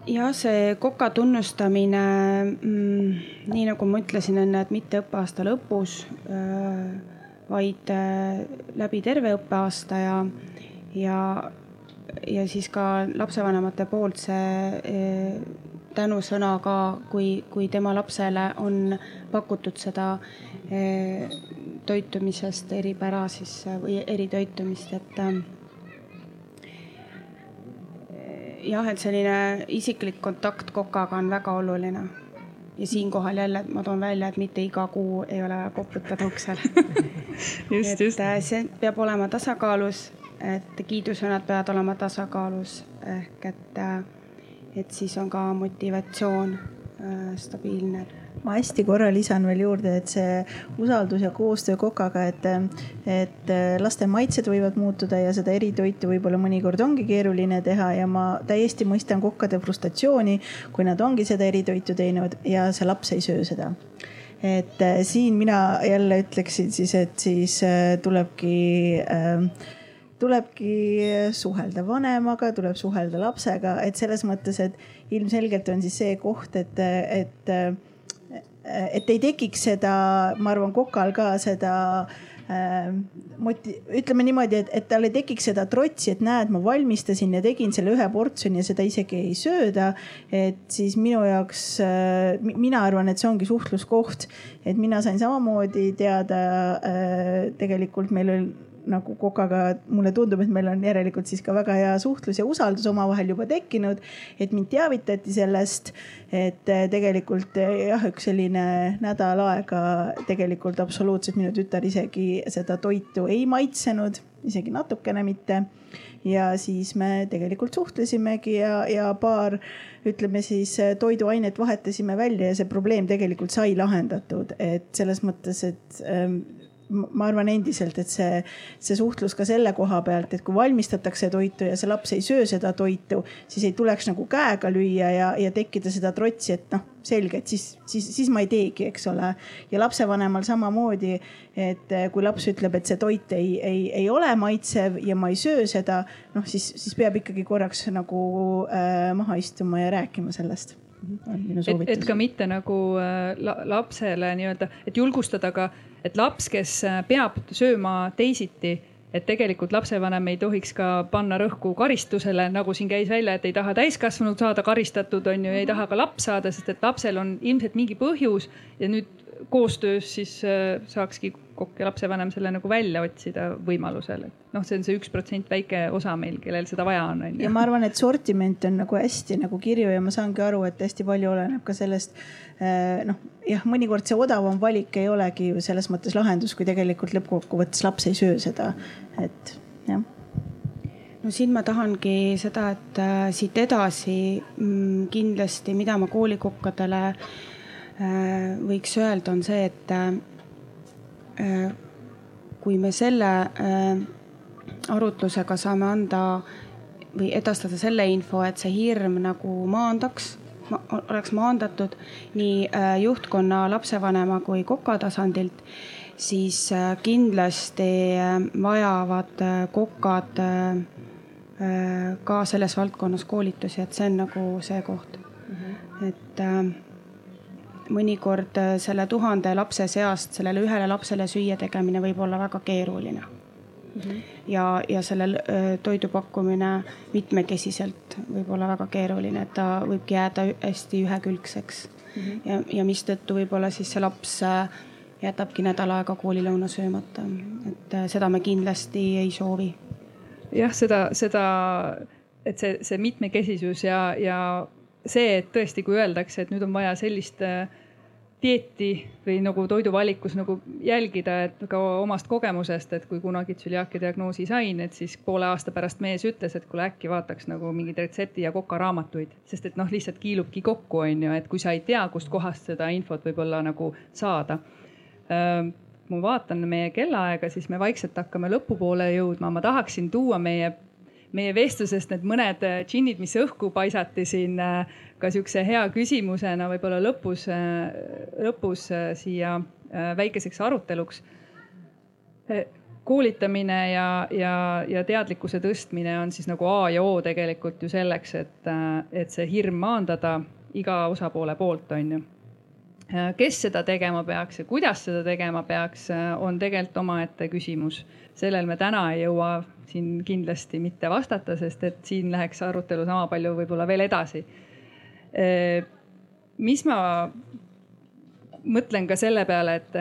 jah, see koka tunnustamine mm,, nii nagu ma ütlesin enne, et mitte õppeaasta lõpus, äh, vaid äh, läbi terve õppeaasta ja, ja ja siis ka lapsevanemate poolt see eh, tänusõna ka, kui, kui tema lapsele on pakutud seda eh, toitumisest eripära siis või eritoitumist, et eh, jah, et selline isiklik kontakt kokaga on väga oluline. ja siinkohal jälle ma toon välja, et mitte iga kuu ei ole vaja koputada uksel just, just. see peab olema tasakaalus et kiidusõnad peavad olema tasakaalus ehk et, et siis on ka motivatsioon äh, stabiilne. Ma hästi korra lisan veel juurde, et see usaldus ja koostöö kokaga, et, et laste maitsed võivad muutuda ja seda eritoitu võib-olla mõnikord ongi keeruline teha ja ma täiesti mõistan kokkade frustratsiooni, kui nad ongi seda eritoitu teinud ja see laps ei söö seda. Et äh, siin mina jälle ütleksin siis, et siis äh, tulebki äh, tulebki suhelda vanemaga, tuleb suhelda lapsega, et selles mõttes, et ilmselgelt on siis see koht, et, et et ei tekiks seda, ma arvan, kokal ka seda äh, moti-, ütleme niimoodi, et, et tal ei tekiks seda trotsi, et näed, ma valmistasin ja tegin selle ühe portsjoni ja seda isegi ei sööda. et siis minu jaoks äh,, mina arvan, et see ongi suhtluskoht, et mina sain samamoodi teada äh, tegelikult meil oli nagu Kokaga, mulle tundub, et meil on järelikult siis ka väga hea suhtlus ja usaldus omavahel juba tekkinud. et mind teavitati sellest, et eh, tegelikult eh, jah, üks selline nädal aega tegelikult absoluutselt minu tütar isegi seda toitu ei maitsenud, isegi natukene mitte ja siis me tegelikult suhtlesimegi ja, ja paar ütleme siis toiduainet vahetasime välja ja see probleem tegelikult sai lahendatud, et selles mõttes, et ähm, ma arvan endiselt, et see, see suhtlus ka selle koha pealt, et kui valmistatakse toitu ja see laps ei söö seda toitu, siis ei tuleks nagu käega lüüa ja, ja tekkida seda trotsi, et noh, selge, et siis, siis, siis ma ei teegi, eks ole. ja lapsevanemal samamoodi, et kui laps ütleb, et see toit ei, ei, ei ole maitsev ja ma ei söö seda, noh siis, siis peab ikkagi korraks nagu äh, maha istuma ja rääkima sellest. Et, et ka mitte nagu äh, lapsele nii-öelda, et julgustada ka, et laps, kes äh, peab sööma teisiti, et tegelikult lapsevanem ei tohiks ka panna rõhku karistusele, nagu siin käis välja, et ei taha täiskasvanud saada karistatud, on ju, ei taha ka laps saada, sest et lapsel on ilmselt mingi põhjus ja nüüd koostöös siis äh, saakski kokk ja lapsevanem selle nagu välja otsida võimalusel, et noh, see on see üks protsent väike osa meil, kellel seda vaja on, on ju. ja ma arvan, et sortiment on nagu hästi nagu kirju ja ma saangi aru, et hästi palju oleneb ka sellest äh, noh, jah, mõnikord see odavam valik ei olegi ju selles mõttes lahendus, kui tegelikult lõppkokkuvõttes laps ei söö seda, et jah no siin ma tahangi seda, et äh, siit edasi mm, kindlasti, mida ma koolikokkadele äh, Äh, võiks öelda, on see, et äh, kui me selle äh, arutlusega saame anda või edastada selle info, et see hirm nagu maandaks, oleks maandatud nii juhtkonna, lapsevanema kui koka tasandilt, siis kindlasti vajavad kokad ka selles valdkonnas koolitusi, et see on nagu see koht mm. -hmm. et mõnikord äh, selle tuhande lapse seast sellele ühele lapsele süüa tegemine võib olla väga keeruline mm. -hmm. ja, ja selle äh, toidu pakkumine mitmekesiselt võib olla väga keeruline, et ta võibki jääda hästi ühekülgseks mm. -hmm. ja, ja mistõttu võib-olla siis see laps äh, jätabki nädal aega koolilõuna söömata, et seda me kindlasti ei soovi. jah, seda, seda, et see, see mitmekesisus ja, ja see, et tõesti, kui öeldakse, et nüüd on vaja sellist äh, dieeti või nagu toiduvalikus nagu jälgida, et ka omast kogemusest, et kui kunagi tsüliaakia diagnoosi sain, et siis poole aasta pärast mees ütles, et kuule äkki vaataks nagu mingeid retsepti ja kokaraamatuid, sest et noh, lihtsalt kiilubki kokku, on ju, et kui sa ei tea, kustkohast seda infot võib-olla nagu saada. ma vaatan meie kellaaega, siis me vaikselt hakkame lõpupoole jõudma, ma tahaksin tuua meie meie vestlusest need mõned äh, džinnid, mis õhku paisati siin äh, ka sihukese hea küsimusena võib-olla lõpus, äh, lõpus siia väikeseks aruteluks. koolitamine ja, ja, ja teadlikkuse tõstmine on siis nagu A ja O tegelikult ju selleks, et, et see hirm maandada iga osapoole poolt, on ju kes seda tegema peaks ja kuidas seda tegema peaks, on tegelikult omaette küsimus. sellel me täna ei jõua siin kindlasti mitte vastata, sest et siin läheks arutelu sama palju võib-olla veel edasi. mis ma mõtlen ka selle peale, et,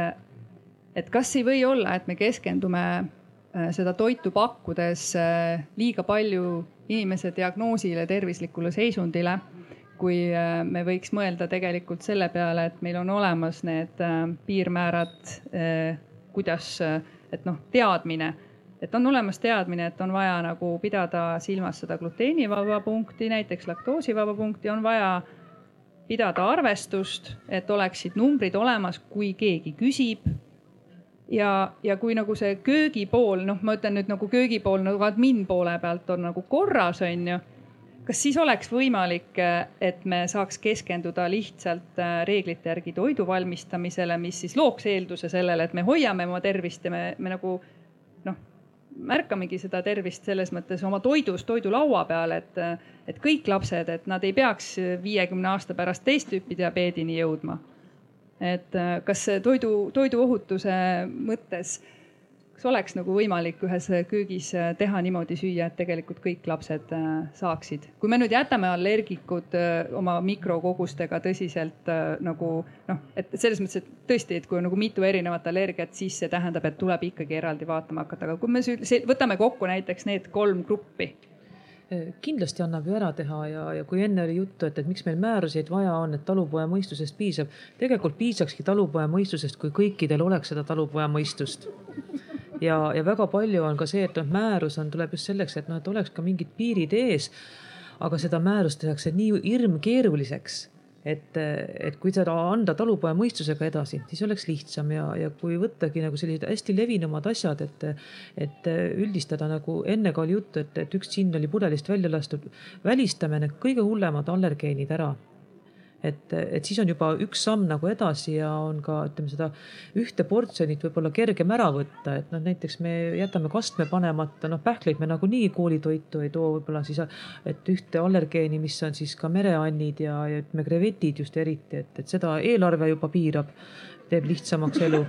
et kas ei või olla, et me keskendume äh, seda toitu pakkudes äh, liiga palju inimese diagnoosile, tervislikule seisundile kui äh, me võiks mõelda tegelikult selle peale, et meil on olemas need piirmäärad, kuidas, et noh, teadmine et on olemas teadmine, et on vaja nagu pidada silmas seda gluteenivaba punkti, näiteks laktoosivaba punkti, on vaja pidada arvestust, et oleksid numbrid olemas, kui keegi küsib. ja, ja kui nagu see köögipool, noh, ma ütlen nüüd nagu köögipool nagu admin poole pealt on nagu korras, on ju kas siis oleks võimalik, et me saaks keskenduda lihtsalt äh, reeglite järgi toidu valmistamisele, mis siis looks eelduse sellele, et me hoiame oma tervist ja me, me nagu märkamegi seda tervist selles mõttes oma toidus, toidulaua peal, et, et kõik lapsed, et nad ei peaks viiekümne aasta pärast teist tüüpi diabeedini jõudma. et kas toidu, toiduohutuse mõttes kas oleks nagu võimalik ühes köögis äh, teha niimoodi süüa, et tegelikult kõik lapsed äh, saaksid? kui me nüüd jätame allergikud äh, oma mikrokogustega tõsiselt nagu noh, et selles mõttes, et tõesti, et kui on nagu mitu erinevat allergiat, siis see tähendab, et tuleb ikkagi eraldi vaatama hakata, aga kui me võtame kokku näiteks need kolm gruppi kindlasti annab ju ära teha ja, ja kui enne oli juttu, et, et miks meil määruseid vaja on, et talupoja mõistusest piisab. tegelikult piisakski talupoja mõistusest, kui kõikidel oleks seda talupoja mõistust ja, ja väga palju on ka see, et noh, määrus on, tuleb just selleks, et noh, et oleks ka mingid piirid ees. aga seda määrust tehakse nii hirmkeeruliseks et, et kui seda anda talupoja mõistusega edasi, siis oleks lihtsam ja, ja kui võttagi nagu sellised hästi levinumad asjad, et, et üldistada nagu enne ka oli juttu, et, et üks džinn oli pudelist välja lastud, välistame need kõige hullemad allergeenid ära et, et siis on juba üks samm nagu edasi ja on ka ütleme seda ühte portsjonit võib-olla kergem ära võtta, et noh, näiteks me jätame kastme panemata, noh pähkleid me nagunii koolitoitu ei too, võib-olla siis, et ühte allergeeni, mis on siis ka mereannid ja, ja ütleme krevetid just eriti, et, et seda eelarve juba piirab teeb lihtsamaks elu.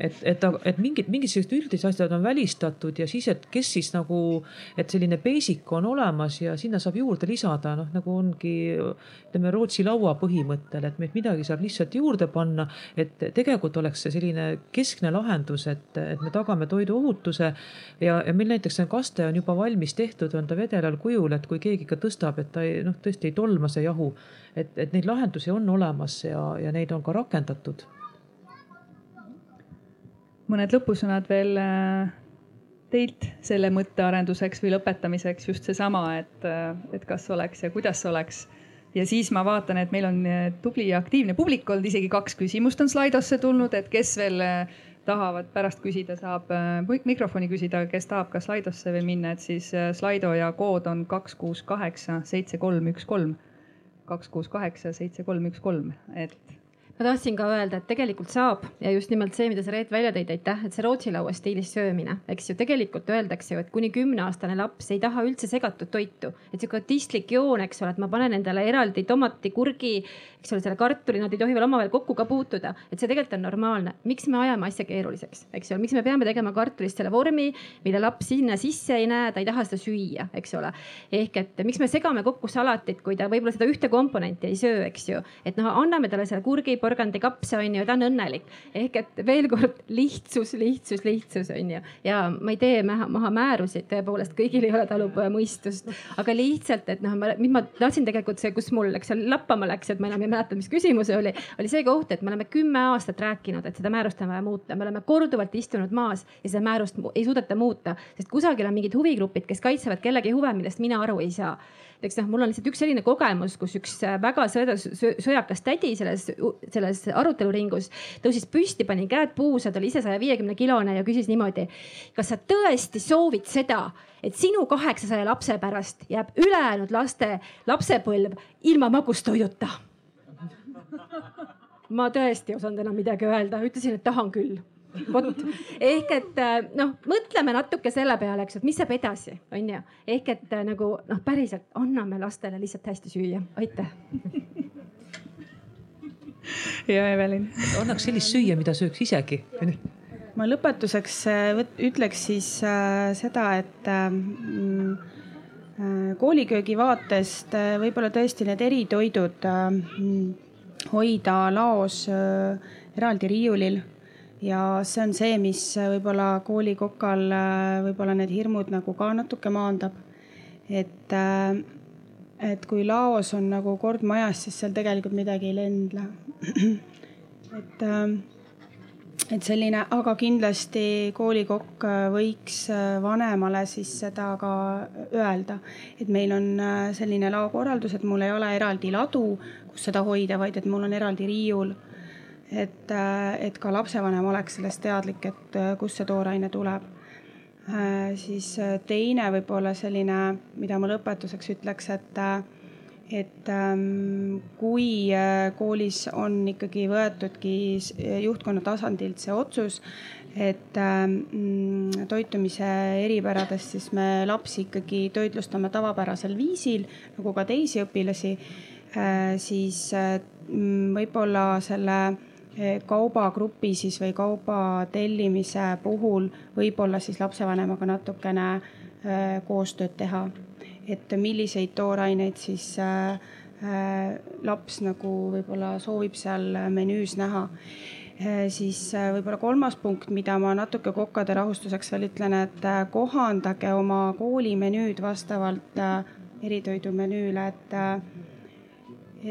et, et, et mingid, mingid sellised üldised asjad on välistatud ja siis, et kes siis nagu, et selline basic on olemas ja sinna saab juurde lisada, noh nagu ongi ütleme Rootsi laua põhimõttel, et midagi saab lihtsalt juurde panna. et tegelikult oleks see selline keskne lahendus, et, et me tagame toidu ohutuse ja, ja meil näiteks see kaste on juba valmis tehtud, on ta vedelal kujul, et kui keegi ikka tõstab, et ta ei noh, tõesti ei tolma see jahu. et, et neid lahendusi on olemas ja, ja neid on ka rakendatud mõned lõpusõnad veel äh, teilt selle mõttearenduseks või lõpetamiseks just seesama, et, äh, et kas oleks ja kuidas oleks. ja siis ma vaatan, et meil on äh, tubli ja aktiivne publik olnud, isegi kaks küsimust on Slidosse tulnud, et kes veel tahavad pärast küsida, saab mikrofoni küsida, kes tahab ka Slidosse veel minna, et siis Slido ja kood on kaks, kuus, kaheksa, seitse, kolm, üks, kolm. kaks, kuus, kaheksa, seitse, kolm, üks, kolm, et ma tahtsin ka öelda, et tegelikult saab. Ja just nimelt see, mida sa Reet välja tõid, aitäh, et see Rootsi laua stiilis söömine, eks ju, tegelikult öeldakse ju, et kuni kümneaastane laps ei taha üldse segatud toitu, et sihuke autistlik joon, eks ole, et ma panen endale eraldi tomati, kurgi, eks ole, selle kartuli, nad ei tohi veel omavahel kokku ka puutuda, et see tegelikult on normaalne. miks me ajame asja keeruliseks, eks ju, miks me peame tegema kartulist selle vormi, mida laps sinna sisse ei näe, ta ei taha seda süüa, eks ole. ehk et miks me segame kokku salatit, kui ta võib-olla seda ühte komponenti ei söö, eks ju, et noh, anname talle selle kurgi porgandikapse on ju, ta on õnnelik. ehk et veel kord lihtsus, lihtsus, lihtsus on ju. Ja ma ei tee maha, maha määrusid, tõepoolest kõigil ei ole talupoja mõistust, aga lihtsalt, et noh, ma, mis ma tahtsin tegelikult see, kus mul, eks seal lappama läks, et ma enam ei mäleta, mis küsimus oli, oli see koht, et me oleme kümme aastat rääkinud, et seda määrust on vaja muuta, me oleme korduvalt istunud maas ja seda määrust ei suudeta muuta, sest kusagil on mingid huvigrupid, kes kaitsevad kellegi huve, millest mina aru ei saa eks noh, mul on lihtsalt üks selline kogemus, kus üks äh, väga sõedas, sõjakas tädi selles, selles aruteluringus tõusis püsti, pani käed puusa, ta oli ise saja viiekümne kilone ja küsis niimoodi. kas sa tõesti soovid seda, et sinu kaheksasaja lapse pärast jääb ülejäänud laste lapsepõlv ilma magustoiduta? ma tõesti ei osanud enam midagi öelda, ütlesin, et tahan küll vot ehk et äh, noh, mõtleme natuke selle peale, eks, et mis saab edasi, on ju. ehk et äh, nagu noh, päriselt anname lastele lihtsalt hästi süüa, aitäh. ja Evelin. annaks sellist süüa, mida sööks isegi. ma lõpetuseks äh, ütleks siis seda, et mm, kooliköögi vaatest võib-olla tõesti need eritoidud hoida laos eraldi riiulil ja see on see, mis võib-olla koolikokal võib-olla need hirmud nagu ka natuke maandab. et, et kui laos on nagu kord majas, siis seal tegelikult midagi ei lendle. et, et selline, aga kindlasti koolikokk võiks vanemale siis seda ka öelda, et meil on selline laokorraldus, et mul ei ole eraldi ladu, kus seda hoida, vaid et mul on eraldi riiul. Et, et ka lapsevanem oleks sellest teadlik, et kust see tooraine tuleb. Äh, siis äh, teine võib-olla selline, mida ma lõpetuseks ütleks, et, äh, et ähm, kui koolis on ikkagi võetudki juhtkonna tasandilt see otsus, et ähm, toitumise eripäradest, siis me lapsi ikkagi toitlustame tavapärasel viisil nagu ka teisi õpilasi, siis võib-olla selle kaubagrupi siis või kauba tellimise puhul võib-olla siis lapsevanemaga natukene eh, koostööd teha. et milliseid tooraineid siis eh, laps nagu võib-olla soovib seal menüüs näha siis võib-olla kolmas punkt, mida ma natuke kokkade rahustuseks veel ütlen, et kohandage oma koolimenüüd vastavalt eritoidumenüüle, et,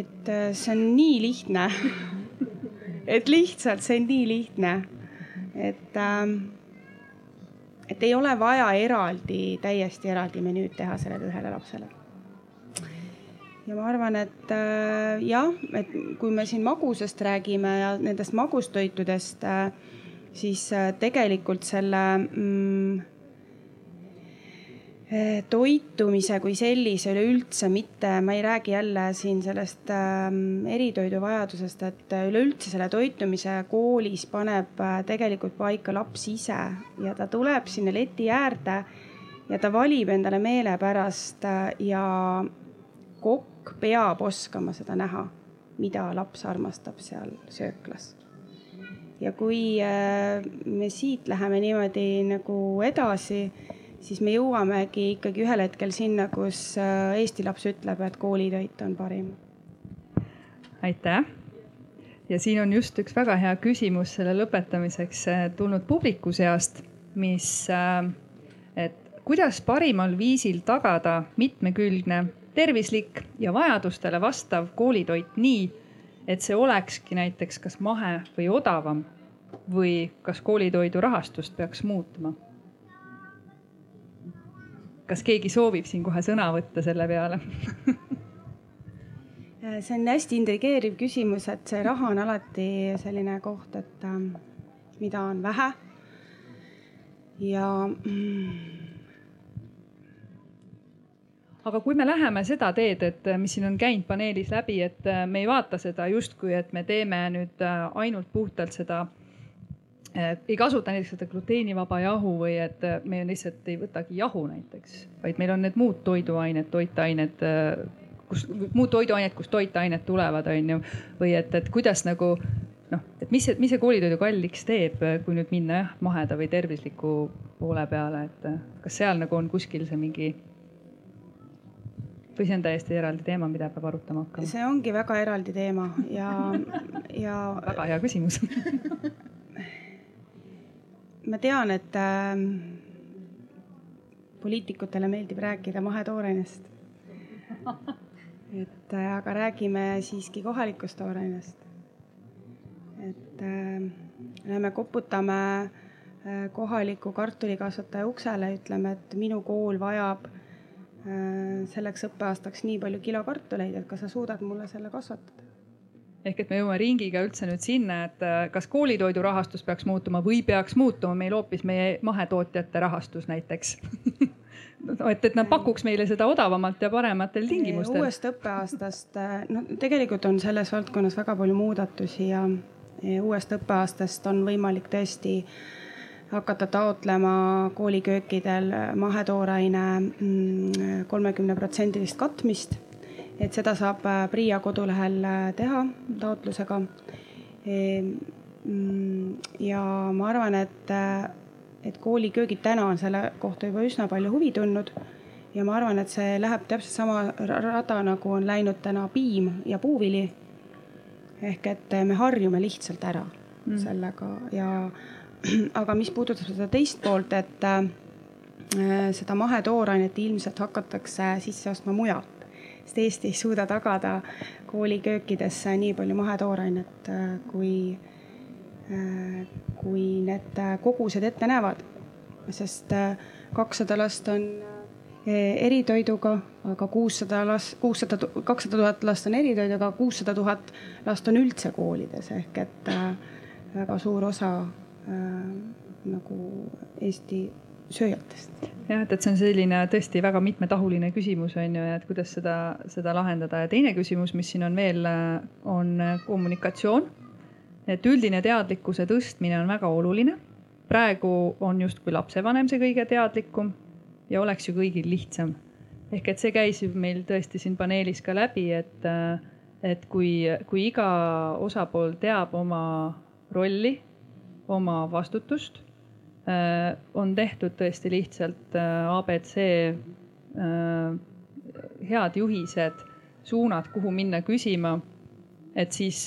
et see on nii lihtne et lihtsalt see on nii lihtne, et ähm, et ei ole vaja eraldi, täiesti eraldi menüüd teha sellele ühele lapsele. ja ma arvan, et äh, jah, et kui me siin magusast räägime ja nendest magustoitudest äh,, siis äh, tegelikult selle mm, toitumise kui sellise üleüldse mitte, ma ei räägi jälle siin sellest ähm, eritoidu vajadusest, et üleüldse selle toitumise koolis paneb äh, tegelikult paika laps ise ja ta tuleb sinna leti äärde ja ta valib endale meelepärast äh, ja kokk peab oskama seda näha, mida laps armastab seal sööklas. Ja kui äh, me siit läheme niimoodi nagu edasi siis me jõuamegi ikkagi ühel hetkel sinna, kus äh, Eesti laps ütleb, et koolitoit on parim. aitäh. ja siin on just üks väga hea küsimus selle lõpetamiseks äh, tulnud publiku seast, mis, äh, et kuidas parimal viisil tagada mitmekülgne, tervislik ja vajadustele vastav koolitoit nii, et see olekski näiteks kas mahe või odavam või kas koolitoidu rahastust peaks muutma kas keegi soovib siin kohe sõna võtta selle peale see on hästi intrigeeriv küsimus, et see raha on alati selline koht, et äh, mida on vähe. ja mm, aga kui me läheme seda teed, et mis siin on käinud paneelis läbi, et me ei vaata seda justkui, et me teeme nüüd ainult puhtalt seda ei kasuta näiteks seda gluteenivaba jahu või et äh, me lihtsalt ei võtagi jahu näiteks, vaid meil on need muud toiduained, toitained, äh, kus muud toiduained, kust toitained tulevad, on ju. või et, et kuidas nagu noh, et mis see, mis see koolitoidu kalliks teeb, kui nüüd minna jah, maheda või tervisliku poole peale, et äh, kas seal nagu on kuskil see mingi või see on täiesti eraldi teema, mida peab arutama hakkama? see ongi väga eraldi teema ja, ja. väga hea küsimus ma tean, et äh, poliitikutele meeldib rääkida mahetoorainest. et äh, aga räägime siiski kohalikust toorainest. et äh, lähme koputame äh, kohaliku kartulikasvataja uksele, ütleme, et minu kool vajab äh, selleks õppeaastaks nii palju kilo kartuleid, et kas sa suudad mulle selle kasvatada ehk et me jõuame ringiga üldse nüüd sinna, et äh, kas koolitoidu rahastus peaks muutuma või peaks muutuma meil hoopis meie mahetootjate rahastus näiteks et, et nad pakuks meile seda odavamalt ja parematel tingimustel. uuest õppeaastast, äh, no tegelikult on selles valdkonnas väga palju muudatusi ja, uuest õppeaastast on võimalik tõesti hakata taotlema kooliköökidel mahetooraine mm, kolmekümne protsendilist katmist et seda saab äh, PRIA kodulehel äh, teha taotlusega. Ehm, mm, ja ma arvan, et, äh, et kooliköögid täna on selle kohta juba üsna palju huvi tundnud ja ma arvan, et see läheb täpselt sama rada, nagu on läinud täna piim ja puuvili. ehk et me harjume lihtsalt ära mm. sellega ja aga mis puudutab seda teist poolt, et äh, seda mahetoorainet ilmselt hakatakse sisse ostma mujalt sest Eesti ei suuda tagada kooliköökidesse nii palju mahetoorainet, äh, kui, kui need kogused ette näevad. sest kakssada last on eritoiduga, aga kuussada last, kuussada, kakssada tuhat last on eritoiduga, kuussada tuhat last on üldse koolides ehk et väga suur osa äh, nagu Eesti sööjatest. jah, et, et see on selline tõesti väga mitmetahuline küsimus on ju, et kuidas seda, seda lahendada ja teine küsimus, mis siin on veel, on kommunikatsioon. et üldine teadlikkuse tõstmine on väga oluline. praegu on justkui lapsevanem see kõige teadlikum ja oleks ju kõigil lihtsam. ehk et see käis meil tõesti siin paneelis ka läbi, et, et kui, kui iga osapool teab oma rolli, oma vastutust on tehtud tõesti lihtsalt äh, abc äh, head juhised, suunad, kuhu minna küsima. et siis,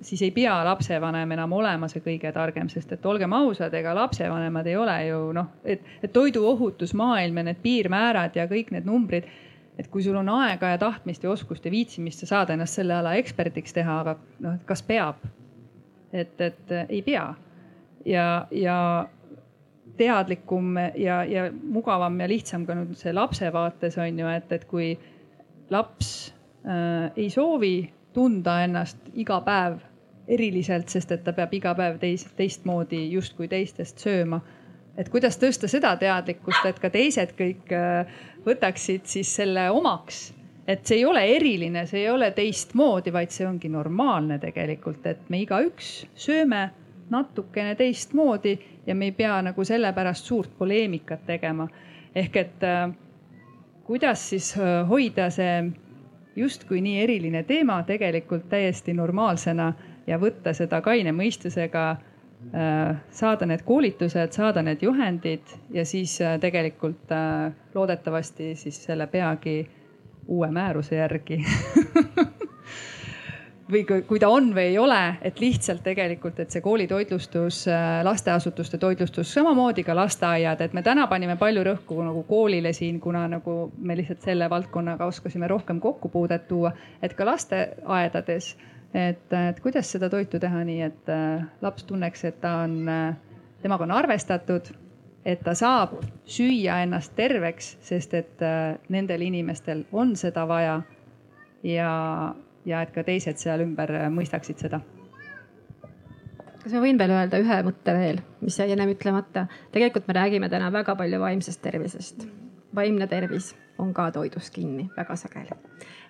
siis ei pea lapsevanem enam olema see kõige targem, sest et olgem ausad, ega lapsevanemad ei ole ju noh, et, et toiduohutusmaailm ja need piirmäärad ja kõik need numbrid et kui sul on aega ja tahtmist ja oskust ja viitsimist, sa saad ennast selle ala eksperdiks teha, aga noh, kas peab? et, et ei pea. ja, ja teadlikum ja, ja mugavam ja lihtsam ka nüüd see lapse vaates on ju, et, et kui laps äh, ei soovi tunda ennast iga päev eriliselt, sest et ta peab iga päev teist, teistmoodi justkui teistest sööma. et kuidas tõsta seda teadlikkust, et ka teised kõik äh, võtaksid siis selle omaks et see ei ole eriline, see ei ole teistmoodi, vaid see ongi normaalne tegelikult, et me igaüks sööme natukene teistmoodi ja me ei pea nagu selle pärast suurt poleemikat tegema. ehk et äh, kuidas siis äh, hoida see justkui nii eriline teema tegelikult täiesti normaalsena ja võtta seda kaine mõistusega äh,, saada need koolitused, saada need juhendid ja siis tegelikult loodetavasti siis selle peagi uue määruse järgi või kui ta on või ei ole, et lihtsalt tegelikult, et see koolitoitlustus, äh, lasteasutuste toitlustus, samamoodi ka lasteaiad, et me täna panime palju rõhku nagu koolile siin, kuna nagu me lihtsalt selle valdkonnaga oskasime rohkem kokkupuudet tuua, et ka lasteaedades, et, et kuidas seda toitu teha nii, et äh, laps tunneks, et ta on, äh, temaga on arvestatud et ta saab süüa ennast terveks, sest et nendel inimestel on seda vaja. ja, ja et ka teised seal ümber mõistaksid seda kas ma võin veel öelda ühe mõtte veel, mis jäi ennem ütlemata? tegelikult me räägime täna väga palju vaimsest tervisest. vaimne tervis on ka toidus kinni väga sageli.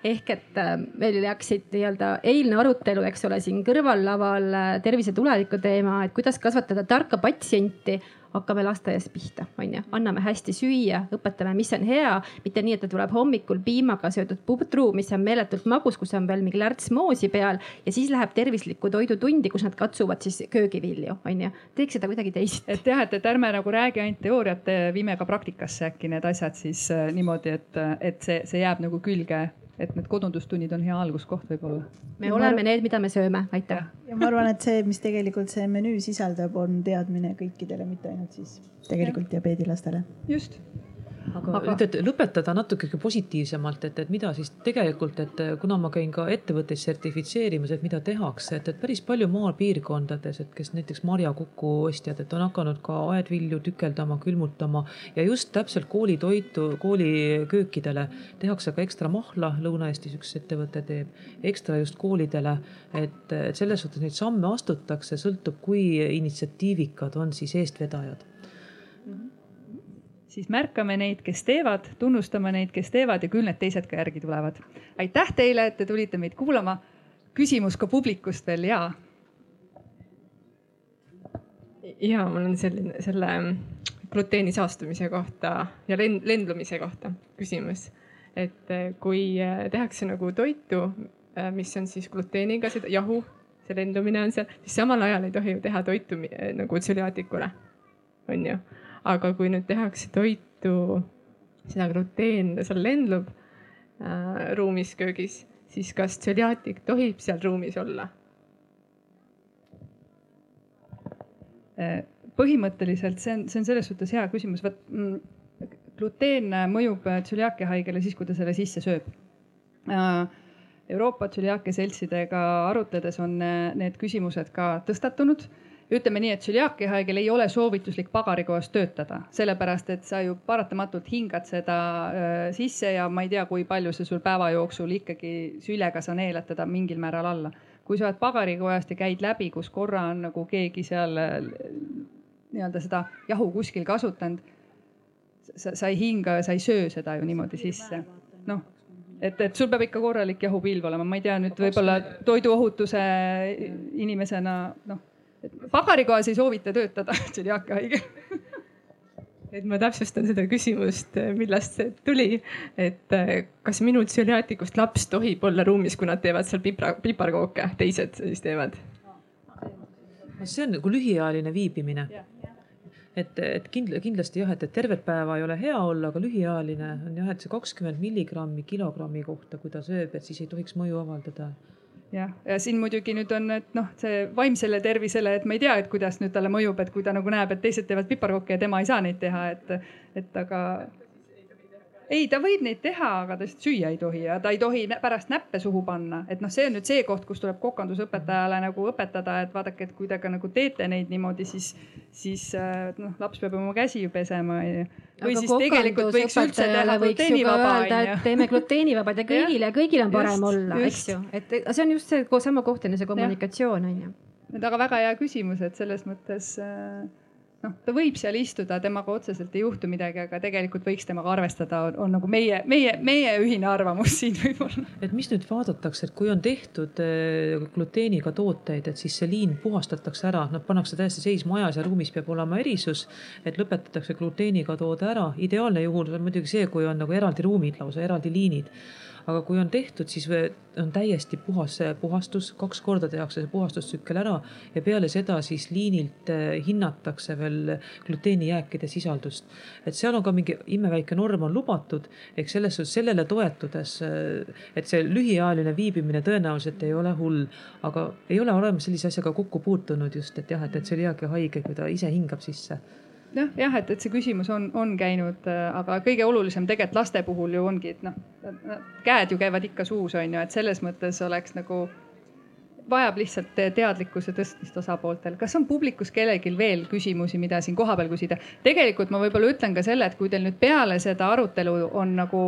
Ehk et äh, meil läksid nii-öelda eilne arutelu, eks ole, siin kõrvallaval äh, tervise tuleviku teema, et kuidas kasvatada tarka patsienti hakkame lasteaiast pihta, onju, anname hästi süüa, õpetame, mis on hea, mitte nii, et ta tuleb hommikul piimaga söödud pudru, mis on meeletult magus, kus on veel mingi lärts moosi peal ja siis läheb tervislikku toidutundi, kus nad katsuvad siis köögivilju, onju. teeks seda kuidagi teisiti. et jah, et, et ärme nagu räägi ainult teooriat, viime ka praktikasse äkki need asjad siis äh, niimoodi, et, et see, see jääb nagu külge et need kodundustunnid on hea alguskoht võib-olla. me ja oleme need, mida me sööme, aitäh. ja ma arvan, et see, mis tegelikult see menüü sisaldab, on teadmine kõikidele, mitte ainult siis tegelikult diabeedilastele. just aga, aga... et lõpetada natuke positiivsemalt, et, et mida siis tegelikult, et kuna ma käin ka ettevõtteid sertifitseerimas, et mida tehakse, et, et päris palju maapiirkondades, et kes näiteks marjakuku ostjad, et on hakanud ka aedvilju tükeldama, külmutama ja just täpselt koolitoitu, kooliköökidele tehakse ka ekstra mahla. Lõuna-Eestis üks ettevõte teeb ekstra just koolidele, et selles suhtes neid samme astutakse, sõltub, kui initsiatiivikad on siis eestvedajad siis märkame neid, kes teevad, tunnustame neid, kes teevad ja küll need teised ka järgi tulevad. aitäh teile, et te tulite meid kuulama. küsimus ka publikust veel ja. ja mul on selline, selle gluteeni saastumise kohta ja lend, lendlumise kohta küsimus. et eh, kui eh, tehakse nagu toitu, eh, mis on siis gluteeniga, seda jahu, see lendumine on seal, siis samal ajal ei tohi ju teha toitu nagu tsüliaatikule, on ju aga kui nüüd tehakse toitu, seda gluteen seal lendlub äh, ruumis köögis, siis kas tseliaatik tohib seal ruumis olla? Äh, põhimõtteliselt see on, see on selles suhtes hea küsimus, vot mm, gluteen mõjub tsüliaakia haigele siis, kui ta selle sisse sööb. Äh, Euroopa tsüliaakia seltsidega arutledes on need küsimused ka tõstatunud ütleme nii, et tsüliaakia haigel ei ole soovituslik pagarikojas töötada, sellepärast et sa ju paratamatult hingad seda äh, sisse ja ma ei tea, kui palju see sul päeva jooksul ikkagi süljega sa neelad teda mingil määral alla. kui sa oled pagarikojast ja käid läbi, kus korra on nagu keegi seal äh, nii-öelda seda jahu kuskil kasutanud. sa, sa ei hinga ja sa ei söö seda ju niimoodi sisse, noh et, et sul peab ikka korralik jahupilv olema, ma ei tea nüüd võib-olla toiduohutuse inimesena noh pagarikojas ei soovita töötada tsüliaakia haigel et ma täpsustan seda küsimust, millest see tuli, et eh, kas minu tsüliaatikust laps tohib olla ruumis, kui nad teevad seal pipra, piparkooke, teised siis teevad? see on nagu lühiajaline viibimine. et, et kindla, kindlasti jah, et, et tervet päeva ei ole hea olla, aga lühiajaline on jah, et see kakskümmend milligrammi kilogrammi kohta, kui ta sööb, et siis ei tohiks mõju avaldada jah, ja siin muidugi nüüd on, et noh, see vaimsele tervisele, et ma ei tea, et kuidas nüüd talle mõjub, et kui ta nagu näeb, et teised teevad piparkokke ja tema ei saa neid teha, et, et aga ei, ta võib neid teha, aga ta lihtsalt süüa ei tohi ja ta ei tohi pärast näppe suhu panna, et noh, see on nüüd see koht, kus tuleb kokandusõpetajale nagu õpetada, et vaadake, et kui te ka nagu teete neid niimoodi, siis, siis äh, noh, laps peab oma käsi ju pesema. või siis tegelikult võiks üldse teha gluteenivaba onju. teeme gluteenivabad ja kõigile, kõigil on parem just, olla, eks ju, et see on just see sama koht enne see kommunikatsioon onju. et aga väga hea küsimus, et selles mõttes äh, noh, ta võib seal istuda, temaga otseselt ei juhtu midagi, aga tegelikult võiks temaga arvestada, on nagu meie, meie, meie ühine arvamus siin võib-olla. et mis nüüd vaadatakse, et kui on tehtud eh, gluteeniga tooteid, et siis see liin puhastatakse ära, noh pannakse täiesti seisma ajas ja ruumis peab olema erisus, et lõpetatakse gluteeniga toode ära. ideaalne juhul on muidugi see, kui on nagu eraldi ruumid lausa, eraldi liinid aga kui on tehtud, siis on täiesti puhas puhastus, kaks korda tehakse see puhastustsükkel ära ja peale seda siis liinilt eh, hinnatakse veel gluteenijääkide sisaldust. et seal on ka mingi imeväike norm on lubatud, ehk selles suhtes sellele toetudes, eh, et see lühiajaline viibimine tõenäoliselt ei ole hull, aga ei ole olemas sellise asjaga kokku puutunud just, et jah, et, et tseliaakia haige, kui ta ise hingab sisse noh, jah, et, et see küsimus on, on käinud, äh, aga kõige olulisem tegelikult laste puhul ju ongi, et noh, käed ju käivad ikka suus, on ju, et selles mõttes oleks nagu, vajab lihtsalt teadlikkuse tõstmist osapooltel. kas on publikus kellelgi veel küsimusi, mida siin kohapeal küsida? tegelikult ma võib-olla ütlen ka selle, et kui teil nüüd peale seda arutelu on nagu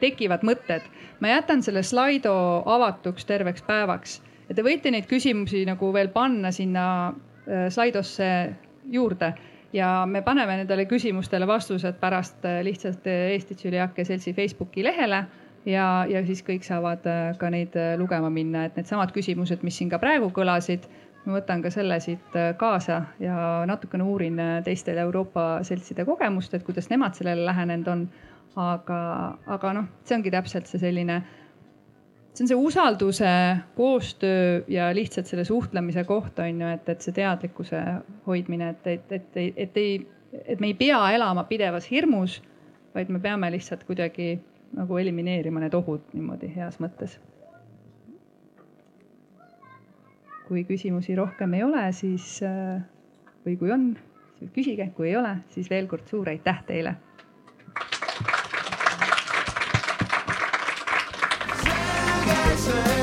tekivad mõtted, ma jätan selle Slido avatuks terveks päevaks ja te võite neid küsimusi nagu veel panna sinna äh, Slidosse juurde ja me paneme nendele küsimustele vastused pärast äh, lihtsalt äh, Eesti Tsüliaakia Seltsi Facebooki lehele ja, ja siis kõik saavad äh, ka neid lugema minna, et needsamad küsimused, mis siin ka praegu kõlasid, ma võtan ka selle siit kaasa ja natukene uurin teistel Euroopa seltside kogemust, et kuidas nemad sellele lähenenud on. aga, aga noh, see ongi täpselt see selline see on see usalduse, koostöö ja lihtsalt selle suhtlemise koht on ju, et, et see teadlikkuse hoidmine, et, et, et, et, et ei, et me ei pea elama pidevas hirmus, vaid me peame lihtsalt kuidagi nagu elimineerima need ohud niimoodi heas mõttes. kui küsimusi rohkem ei ole, siis või kui on, küsige, kui ei ole, siis veel kord suur aitäh teile se te